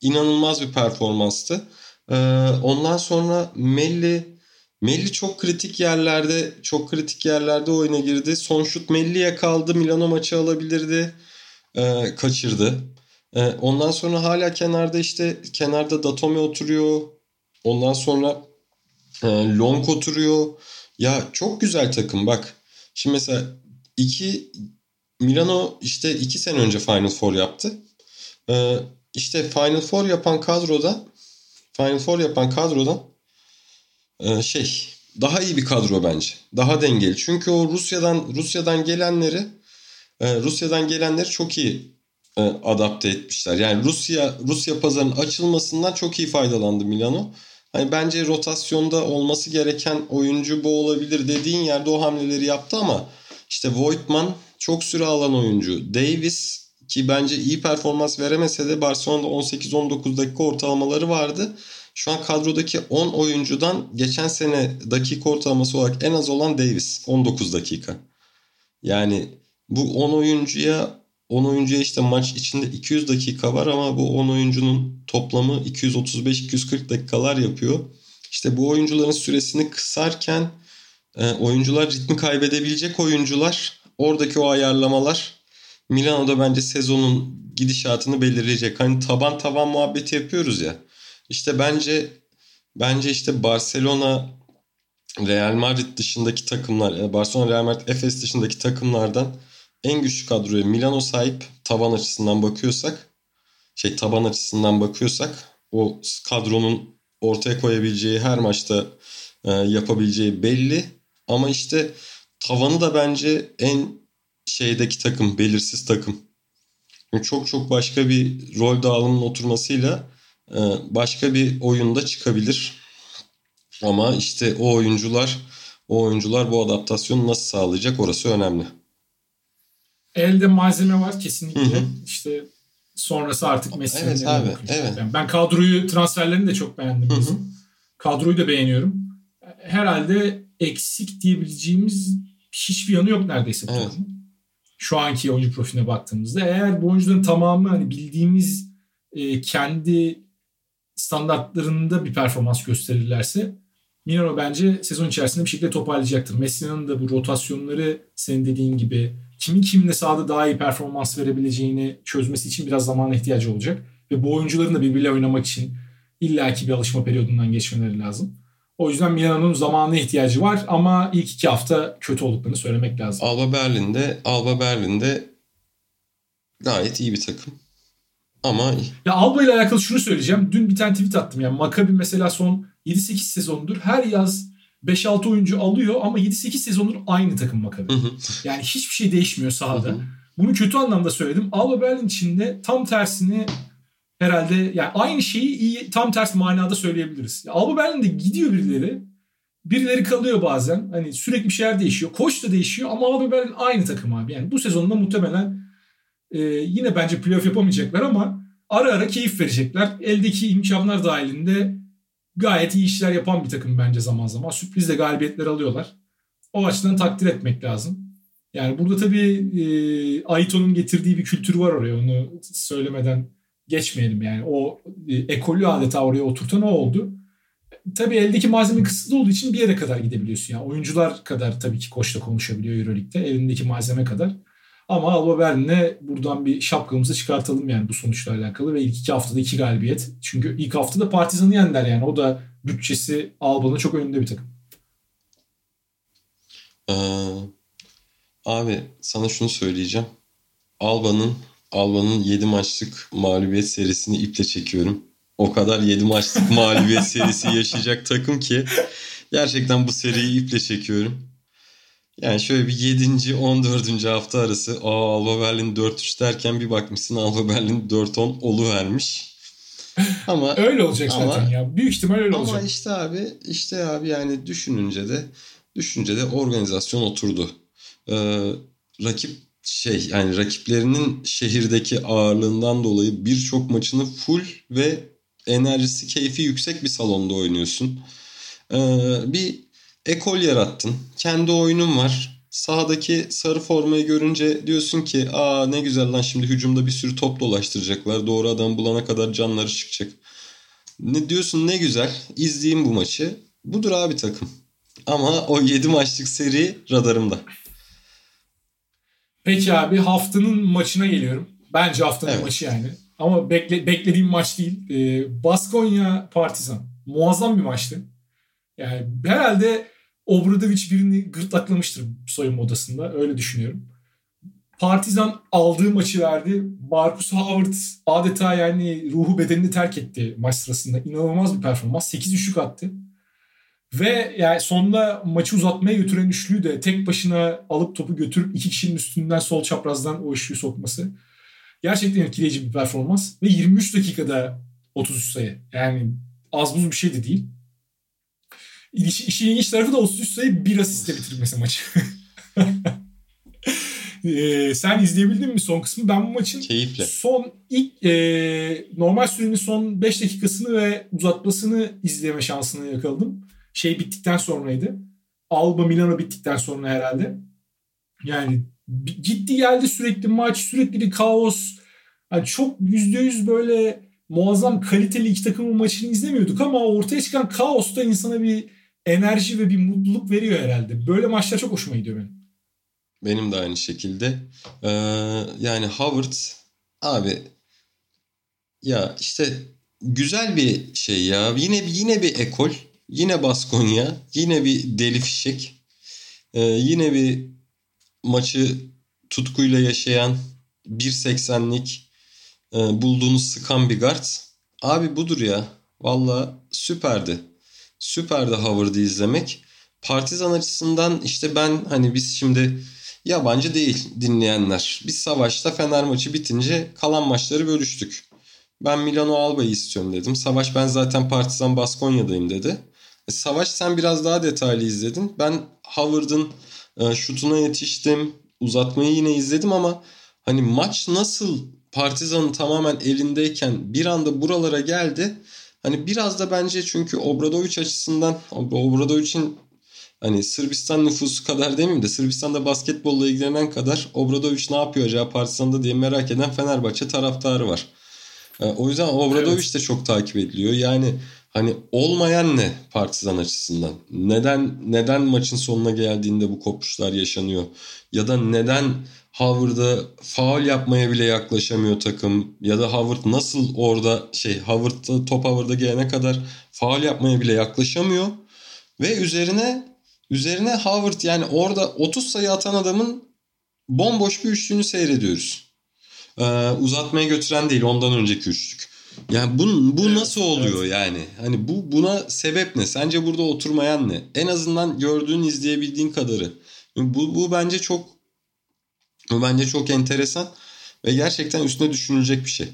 inanılmaz bir performanstı. E, ondan sonra Melli Melli çok kritik yerlerde çok kritik yerlerde oyuna girdi. Son şut Melli'ye kaldı. Milano maçı alabilirdi. E, kaçırdı. E, ondan sonra hala kenarda işte kenarda Datome oturuyor. Ondan sonra e, Long oturuyor. Ya çok güzel takım bak. Şimdi mesela iki Milano işte iki sene önce Final Four yaptı. Ee, işte Final Four yapan kadroda Final Four yapan kadroda e, şey daha iyi bir kadro bence. Daha dengeli. Çünkü o Rusya'dan Rusya'dan gelenleri e, Rusya'dan gelenleri çok iyi e, adapte etmişler. Yani Rusya Rusya pazarının açılmasından çok iyi faydalandı Milano. Hani bence rotasyonda olması gereken oyuncu bu olabilir dediğin yerde o hamleleri yaptı ama işte Voigtman çok süre alan oyuncu. Davis ki bence iyi performans veremese de Barcelona'da 18-19 dakika ortalamaları vardı. Şu an kadrodaki 10 oyuncudan geçen sene dakika ortalaması olarak en az olan Davis 19 dakika. Yani bu 10 oyuncuya 10 oyuncuya işte maç içinde 200 dakika var ama bu 10 oyuncunun toplamı 235-240 dakikalar yapıyor. İşte bu oyuncuların süresini kısarken e, oyuncular ritmi kaybedebilecek oyuncular oradaki o ayarlamalar Milano'da bence sezonun gidişatını belirleyecek. Hani taban taban muhabbeti yapıyoruz ya. İşte bence bence işte Barcelona Real Madrid dışındaki takımlar, e, Barcelona, Real Madrid, Efes dışındaki takımlardan en güçlü kadroya Milano sahip taban açısından bakıyorsak şey taban açısından bakıyorsak o kadronun ortaya koyabileceği her maçta e, yapabileceği belli ama işte tavanı da bence en şeydeki takım belirsiz takım. çok çok başka bir rol dağılımının oturmasıyla e, başka bir oyunda çıkabilir. Ama işte o oyuncular o oyuncular bu adaptasyonu nasıl sağlayacak orası önemli.
Elde malzeme var kesinlikle. Hı hı. İşte sonrası artık Messi'nin
evet, abi, evet.
Yani ben kadroyu transferlerini de çok beğendim. Hı hı. Kadroyu da beğeniyorum. Herhalde eksik diyebileceğimiz hiçbir yanı yok neredeyse. Evet. Şu anki oyuncu profiline baktığımızda eğer bu oyuncuların tamamı hani bildiğimiz e, kendi standartlarında bir performans gösterirlerse Milano bence sezon içerisinde bir şekilde toparlayacaktır. Messi'nin de bu rotasyonları senin dediğin gibi kimin kimle sahada daha iyi performans verebileceğini çözmesi için biraz zamana ihtiyacı olacak. Ve bu oyuncuların da birbiriyle oynamak için illaki bir alışma periyodundan geçmeleri lazım. O yüzden Milan'ın zamana ihtiyacı var ama ilk iki hafta kötü olduklarını söylemek lazım.
Alba Berlin'de Alba Berlin'de gayet iyi bir takım. Ama
ya Alba ile alakalı şunu söyleyeceğim. Dün bir tane tweet attım. Yani Maccabi mesela son 7-8 sezondur her yaz 5-6 oyuncu alıyor ama 7-8 sezondur aynı takım Maccabi. yani hiçbir şey değişmiyor sahada. Bunu kötü anlamda söyledim. Alba Berlin içinde tam tersini herhalde yani aynı şeyi iyi tam ters manada söyleyebiliriz. Ya Alba Berlin'de gidiyor birileri. Birileri kalıyor bazen. Hani sürekli bir şeyler değişiyor. Koç da değişiyor ama Alba Berlin aynı takım abi. Yani bu sezonda muhtemelen e, yine bence playoff yapamayacaklar ama ara ara keyif verecekler. Eldeki imkanlar dahilinde gayet iyi işler yapan bir takım bence zaman zaman. Sürpriz de galibiyetler alıyorlar. O açıdan takdir etmek lazım. Yani burada tabii e, Aito'nun getirdiği bir kültür var oraya. Onu söylemeden geçmeyelim yani. O e, ekolü adeta oraya oturtan o oldu. Tabii eldeki malzeme kısıtlı olduğu için bir yere kadar gidebiliyorsun. Yani oyuncular kadar tabii ki koçla konuşabiliyor Euroleague'de. Elindeki malzeme kadar. Ama Alba Berlin'e buradan bir şapkamızı çıkartalım yani bu sonuçla alakalı ve ilk iki haftada iki galibiyet. Çünkü ilk haftada Partizan'ı yendiler yani. O da bütçesi Alba'nın çok önünde bir takım.
Ee, abi sana şunu söyleyeceğim. Alba'nın Alba'nın 7 maçlık mağlubiyet serisini iple çekiyorum. O kadar 7 maçlık mağlubiyet serisi yaşayacak takım ki gerçekten bu seriyi iple çekiyorum. Yani şöyle bir 7. 14. hafta arası aa Alba Berlin 4-3 derken bir bakmışsın Alba Berlin 4-10 oluvermiş.
Ama öyle olacak ama, zaten ya. Büyük ihtimal öyle
ama
olacak.
Ama işte abi işte abi yani düşününce de düşününce de organizasyon oturdu. Ee, rakip şey yani rakiplerinin şehirdeki ağırlığından dolayı birçok maçını full ve enerjisi keyfi yüksek bir salonda oynuyorsun. Ee, bir ekol yarattın. Kendi oyunun var. Sahadaki sarı formayı görünce diyorsun ki aa ne güzel lan şimdi hücumda bir sürü top dolaştıracaklar. Doğru adam bulana kadar canları çıkacak. Ne diyorsun ne güzel izleyeyim bu maçı. Budur abi takım. Ama o 7 maçlık seri radarımda.
Peki abi haftanın maçına geliyorum. Bence haftanın evet. maçı yani. Ama bekle, beklediğim maç değil. Ee, Baskonya Partizan. Muazzam bir maçtı. Yani herhalde Obradovic birini gırtlaklamıştır soyunma odasında. Öyle düşünüyorum. Partizan aldığı maçı verdi. Marcus Howard adeta yani ruhu bedenini terk etti maç sırasında. İnanılmaz bir performans. 8 üçlük attı. Ve yani sonunda maçı uzatmaya götüren üçlüyü de tek başına alıp topu götürüp iki kişinin üstünden sol çaprazdan o üçlüyü sokması. Gerçekten etkileyici bir performans. Ve 23 dakikada 33 sayı. Yani az buz bir şey de değil. İş, işin ilginç tarafı da 33 sayı bir asistle bitirmesi maçı. ee, sen izleyebildin mi son kısmı? Ben bu maçın
Keyifle.
son ilk e, normal sürenin son 5 dakikasını ve uzatmasını izleme şansını yakaladım. Şey bittikten sonraydı. Alba Milano bittikten sonra herhalde. Yani gitti geldi sürekli maç sürekli bir kaos. Yani çok %100 böyle muazzam kaliteli iki takımın maçını izlemiyorduk ama ortaya çıkan kaos da insana bir enerji ve bir mutluluk veriyor herhalde. Böyle maçlar çok hoşuma gidiyor benim.
Benim de aynı şekilde. Ee, yani Howard abi ya işte güzel bir şey ya. Yine yine bir ekol. Yine Baskonya. Yine bir deli fişek. Ee, yine bir maçı tutkuyla yaşayan 1.80'lik e, bulduğunu sıkan bir guard. Abi budur ya. Valla süperdi süperdi Howard'ı izlemek. Partizan açısından işte ben hani biz şimdi yabancı değil dinleyenler. Biz savaşta Fener maçı bitince kalan maçları bölüştük. Ben Milano Alba'yı istiyorum dedim. Savaş ben zaten Partizan Baskonya'dayım dedi. E, Savaş sen biraz daha detaylı izledin. Ben Howard'ın e, şutuna yetiştim. Uzatmayı yine izledim ama hani maç nasıl Partizan'ın tamamen elindeyken bir anda buralara geldi. Hani biraz da bence çünkü Obradoviç açısından Obradovic'in hani Sırbistan nüfusu kadar demeyeyim de Sırbistan'da basketbolla ilgilenen kadar Obradoviç ne yapıyor acaba Partizan'da diye merak eden Fenerbahçe taraftarı var. Ee, o yüzden Obradoviç evet. de çok takip ediliyor. Yani hani olmayan ne Partizan açısından? Neden neden maçın sonuna geldiğinde bu kopuşlar yaşanıyor? Ya da neden Howard'a faul yapmaya bile yaklaşamıyor takım. Ya da Howard nasıl orada şey Howard'da top Howard'a gelene kadar faul yapmaya bile yaklaşamıyor. Ve üzerine üzerine Howard yani orada 30 sayı atan adamın bomboş bir üçlüğünü seyrediyoruz. Ee, uzatmaya götüren değil ondan önceki üçlük. Yani bu, bu nasıl oluyor evet. yani? Hani bu buna sebep ne? Sence burada oturmayan ne? En azından gördüğün, izleyebildiğin kadarı. Bu, bu bence çok bu bence çok enteresan ve gerçekten üstüne düşünülecek bir şey.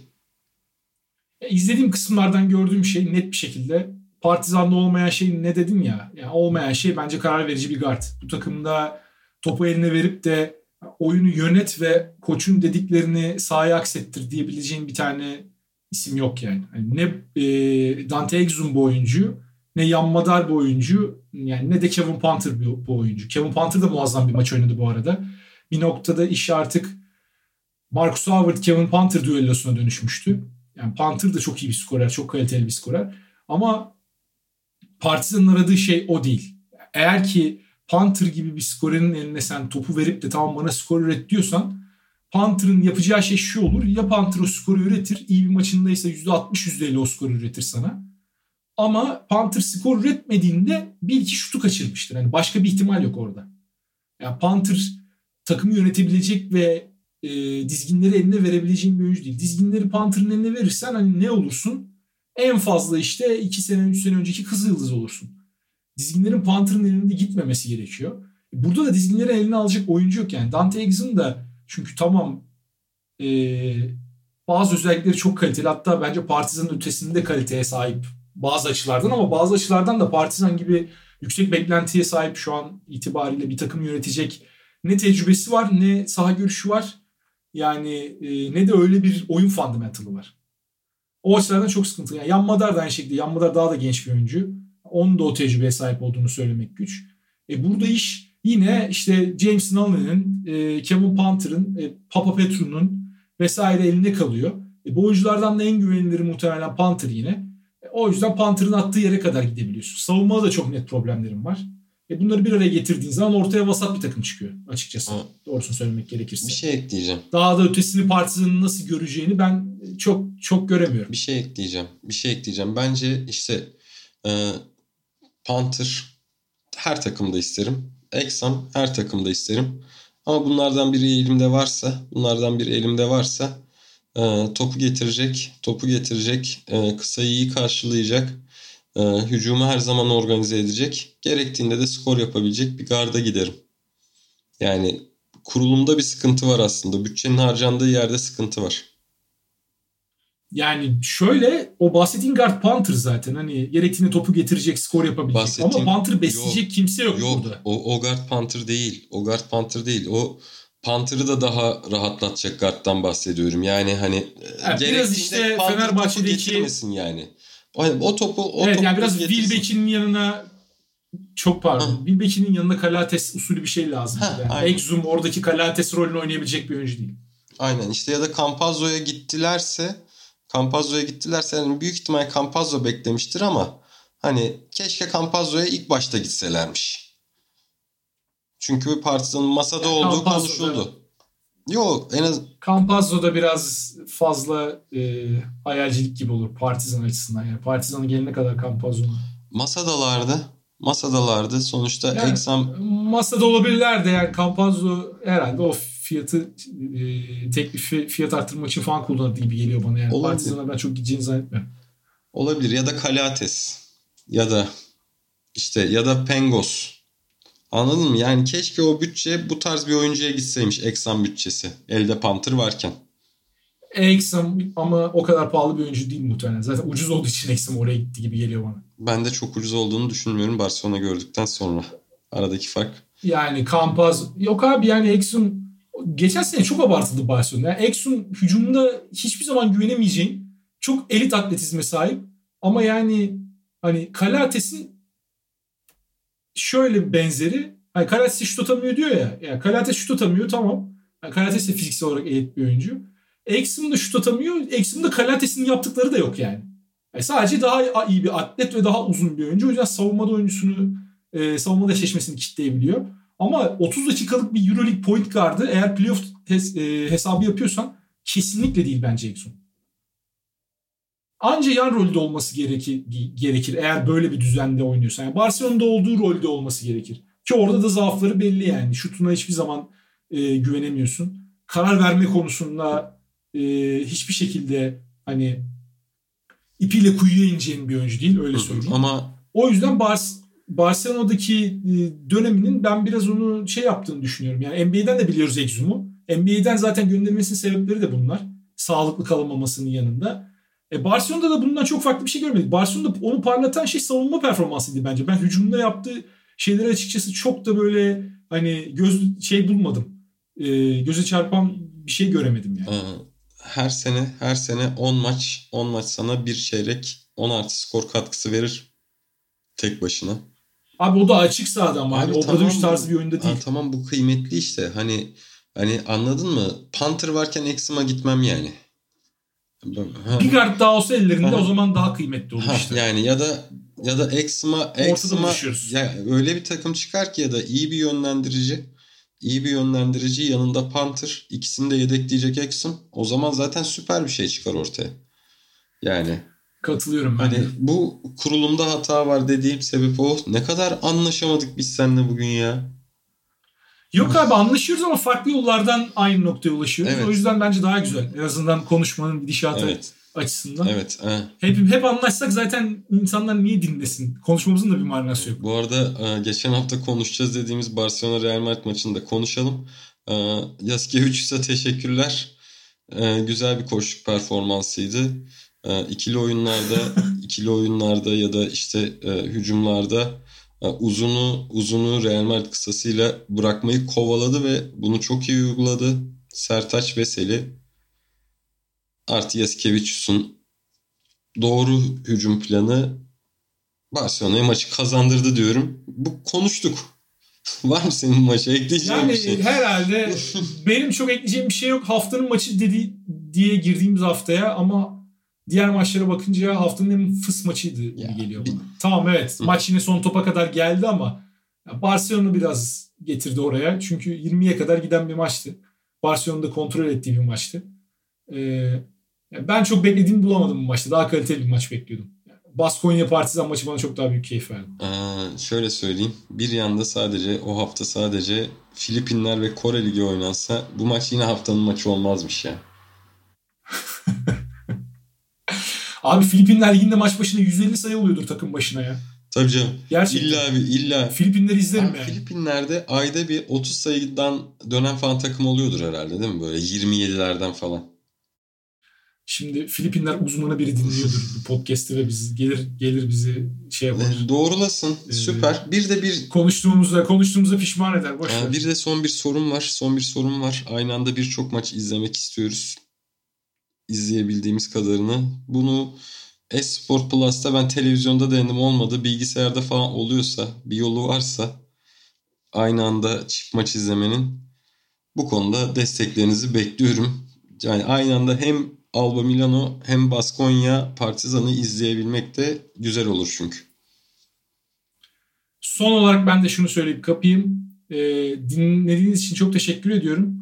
İzlediğim kısımlardan gördüğüm şey net bir şekilde Partizan'da olmayan şey ne dedim ya. Yani olmayan şey bence karar verici bir guard. Bu takımda topu eline verip de oyunu yönet ve koçun dediklerini sahaya aksettir diyebileceğin bir tane isim yok yani. yani ne e, Dante Exum bu oyuncuyu ne Yanmadar bir oyuncu yani ne de Kevin Panther bir, bu oyuncu. Kevin Panther da muazzam bir maç oynadı bu arada. Bir noktada iş artık Marcus Howard Kevin Panther düellosuna dönüşmüştü. Yani Panther da çok iyi bir skorer, çok kaliteli bir skorer. Ama Partizan'ın aradığı şey o değil. Eğer ki Panther gibi bir skorerin eline sen topu verip de tamam bana skor üret diyorsan Panther'ın yapacağı şey şu olur. Ya Panther o skoru üretir. iyi bir maçındaysa %60 %50 o skoru üretir sana. Ama Panther skor üretmediğinde bir iki şutu kaçırmıştır. Yani başka bir ihtimal yok orada. Yani Panther takımı yönetebilecek ve e, dizginleri eline verebileceğin bir oyuncu değil. Dizginleri Panther'ın eline verirsen hani ne olursun? En fazla işte 2 sene 3 sene önceki Kızıl Yıldız olursun. Dizginlerin Panther'ın elinde gitmemesi gerekiyor. Burada da dizginleri eline alacak oyuncu yok yani. Dante Exum da çünkü tamam e, bazı özellikleri çok kaliteli. Hatta bence Partizan'ın ötesinde kaliteye sahip bazı açılardan ama bazı açılardan da Partizan gibi yüksek beklentiye sahip şu an itibariyle bir takım yönetecek ne tecrübesi var ne saha görüşü var. Yani e, ne de öyle bir oyun fundamentalı var. O açılardan çok sıkıntı. Yani Yan Madar da aynı şekilde. Yan Madar daha da genç bir oyuncu. Onun da o tecrübeye sahip olduğunu söylemek güç. E, burada iş yine işte James Nolan'ın, e, Kevin Panther'ın, e, Papa Petru'nun vesaire eline kalıyor. E, bu oyunculardan da en güveniliri muhtemelen Panther yine. E, o yüzden Panther'ın attığı yere kadar gidebiliyorsun. Savunmada da çok net problemlerim var. E bunları bir araya getirdiğin zaman ortaya vasat bir takım çıkıyor açıkçası. Ha. Doğrusunu söylemek gerekirse.
Bir şey ekleyeceğim.
Daha da ötesini Partizan'ın nasıl göreceğini ben çok çok göremiyorum.
Bir şey ekleyeceğim. Bir şey ekleyeceğim. Bence işte e, Panther her takımda isterim. Exam her takımda isterim. Ama bunlardan biri elimde varsa, bunlardan biri elimde varsa e, topu getirecek, topu getirecek, e, kısayı iyi karşılayacak e, hücumu her zaman organize edecek. Gerektiğinde de skor yapabilecek bir garda giderim. Yani kurulumda bir sıkıntı var aslında. Bütçenin harcandığı yerde sıkıntı var.
Yani şöyle o bahsettiğin guard Panther zaten. Hani gerektiğinde topu getirecek, skor yapabilecek. Bahsettiğim, Ama Panther besleyecek yok, kimse yok, yok burada.
O, o guard Panther değil. O guard Panther değil. O Panther'ı da daha rahatlatacak guard'dan bahsediyorum. Yani hani
yani biraz işte Fenerbahçe'deki
yani. O, o topu o
evet,
topu
yani biraz Wilbeck'in yanına çok pardon. Wilbeck'in yanına Kalates usulü bir şey lazım. Ha, yani. Exum oradaki Kalates rolünü oynayabilecek bir oyuncu değil.
Aynen işte ya da Campazzo'ya gittilerse Campazzo'ya gittilerse yani büyük ihtimal Campazzo beklemiştir ama hani keşke Campazzo'ya ilk başta gitselermiş. Çünkü Partizan'ın masada yani olduğu konuşuldu. Yok en az...
Campazzo biraz fazla e, hayalcilik gibi olur Partizan açısından. Yani Partizan'a gelene kadar Campazzo'nun.
Masadalardı. Masadalardı. Sonuçta yani, Exam...
Masada olabilirler de yani Campazzo herhalde o fiyatı e, teklifi fiyat arttırmak için falan kullanır gibi geliyor bana. Yani Olabilir. Partizan'a ben çok gideceğini zannetmiyorum.
Olabilir ya da Kalates ya da işte ya da Pengos Anladın mı? Yani keşke o bütçe bu tarz bir oyuncuya gitseymiş Exxon bütçesi. Elde Panther varken.
Exxon ama o kadar pahalı bir oyuncu değil muhtemelen. Zaten ucuz olduğu için Exxon oraya gitti gibi geliyor bana.
Ben de çok ucuz olduğunu düşünmüyorum Barcelona gördükten sonra. Aradaki fark.
Yani Campaz yok abi yani Exxon geçen sene çok abartıldı Barcelona. Yani Exxon hücumunda hiçbir zaman güvenemeyeceğin çok elit atletizme sahip ama yani hani Kalates'in şöyle benzeri. Hani Karates şut atamıyor diyor ya. Yani Karates şut atamıyor tamam. Yani Karates de fiziksel olarak elit bir oyuncu. Exum da şut atamıyor. Exum da Kalates'in yaptıkları da yok yani. yani. Sadece daha iyi bir atlet ve daha uzun bir oyuncu. O yüzden savunmada oyuncusunu e, savunmada eşleşmesini kitleyebiliyor. Ama 30 dakikalık bir Euroleague point guard'ı eğer playoff hes, e, hesabı yapıyorsan kesinlikle değil bence Exum. Anca yan rolde olması gerekir, gerekir eğer böyle bir düzende oynuyorsan. Yani Barcelona'da olduğu rolde olması gerekir. Ki orada da zaafları belli yani. Şutuna hiçbir zaman e, güvenemiyorsun. Karar verme konusunda e, hiçbir şekilde hani ipiyle kuyuya ineceğin bir oyuncu değil öyle söyleyeyim.
Ama
o yüzden Bar Barcelona'daki e, döneminin ben biraz onu şey yaptığını düşünüyorum. Yani NBA'den de biliyoruz Exum'u. NBA'den zaten göndermesinin sebepleri de bunlar. Sağlıklı kalamamasının yanında. E Barcelona'da da bundan çok farklı bir şey görmedik. Barcelona'da onu parlatan şey savunma performansıydı bence. Ben hücumda yaptığı şeyleri açıkçası çok da böyle hani göz şey bulmadım. E, göze çarpan bir şey göremedim yani.
Her sene her sene 10 maç 10 maç sana bir çeyrek 10 artı skor katkısı verir. tek başına.
Abi o da açık sahada ama.
Abi
Abi,
tamam bu-
tarzı bir oyunda değil.
Ha, tamam bu kıymetli işte. Hani hani anladın mı? Panther varken Exum'a gitmem yani. Ha,
Bir guard daha olsa ellerinde
Aha.
o zaman daha kıymetli olur
ha,
işte.
yani ya da ya da Exum'a
buluşuyoruz.
ya öyle bir takım çıkar ki ya da iyi bir yönlendirici iyi bir yönlendirici yanında Panther ikisini de yedekleyecek Exum. O zaman zaten süper bir şey çıkar ortaya. Yani
Katılıyorum ben.
Hani
de.
bu kurulumda hata var dediğim sebep o. Ne kadar anlaşamadık biz seninle bugün ya.
Yok abi anlaşıyoruz ama farklı yollardan aynı noktaya ulaşıyoruz.
Evet.
O yüzden bence daha güzel. En azından konuşmanın gidişatı
Evet.
açısından.
Evet. he.
Hep, hep anlaşsak zaten insanlar niye dinlesin? Konuşmamızın da bir manası yok.
Bu arada e, geçen hafta konuşacağız dediğimiz Barcelona Real Madrid maçını da konuşalım. E, Yaskevicius'a teşekkürler. E, Güzel bir koşuk performansıydı. İkili oyunlarda ikili oyunlarda ya da işte hücumlarda uzunu uzunu Real Madrid kısasıyla bırakmayı kovaladı ve bunu çok iyi uyguladı. Sertaç Veseli artı Yaskevicius'un doğru hücum planı Barcelona'ya maçı kazandırdı diyorum. Bu konuştuk. Var mı senin maça ekleyeceğin
Yani
bir şey?
herhalde benim çok ekleyeceğim bir şey yok. Haftanın maçı dedi diye girdiğimiz haftaya ama diğer maçlara bakınca haftanın en fıs maçıydı gibi
Ya,
geliyor
bir-
bana. Tamam evet
Hı.
maç yine son topa kadar geldi ama Barcelona biraz getirdi oraya. Çünkü 20'ye kadar giden bir maçtı. Barcelona'da kontrol ettiği bir maçtı. Ee, ben çok beklediğimi bulamadım bu maçta. Daha kaliteli bir maç bekliyordum. Baskonya Partizan maçı bana çok daha büyük keyif verdi.
Ee, şöyle söyleyeyim. Bir yanda sadece o hafta sadece Filipinler ve Kore Ligi oynansa bu maç yine haftanın maçı olmazmış ya.
Abi Filipinler Ligi'nde maç başına 150 sayı oluyordur takım başına ya.
Tabii canım.
Gerçekten.
İlla bir illa.
Filipinleri izlerim
Abi
yani.
Filipinler'de ayda bir 30 sayıdan dönen falan takım oluyordur herhalde değil mi? Böyle 27'lerden falan.
Şimdi Filipinler uzmanı biri dinliyordur bu podcast'i ve biz gelir gelir bizi şey yapar.
Ee, Doğrulasın.
Ee,
Süper. Bir de bir
Konuştuğumuzda konuştuğumuzda pişman eder. Boş ver.
bir de son bir sorun var. Son bir sorun var. Aynı anda birçok maç izlemek istiyoruz. İzleyebildiğimiz kadarını. Bunu Esport Plus'ta ben televizyonda denedim olmadı. Bilgisayarda falan oluyorsa, bir yolu varsa aynı anda çift maç izlemenin bu konuda desteklerinizi bekliyorum. Yani aynı anda hem Alba Milano hem Baskonya Partizan'ı izleyebilmek de güzel olur çünkü.
Son olarak ben de şunu söyleyip kapayım. Ee, dinlediğiniz için çok teşekkür ediyorum.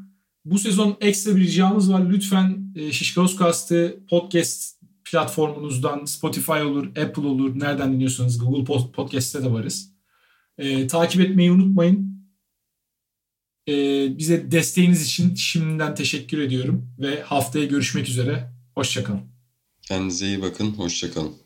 Bu sezon ekstra bir ricamız var. Lütfen e, Şişkaoskast'ı podcast platformunuzdan Spotify olur, Apple olur, nereden dinliyorsanız Google Pod- Podcast'te de varız. Ee, takip etmeyi unutmayın. Ee, bize desteğiniz için şimdiden teşekkür ediyorum ve haftaya görüşmek üzere. Hoşçakalın.
Kendinize iyi bakın. Hoşçakalın.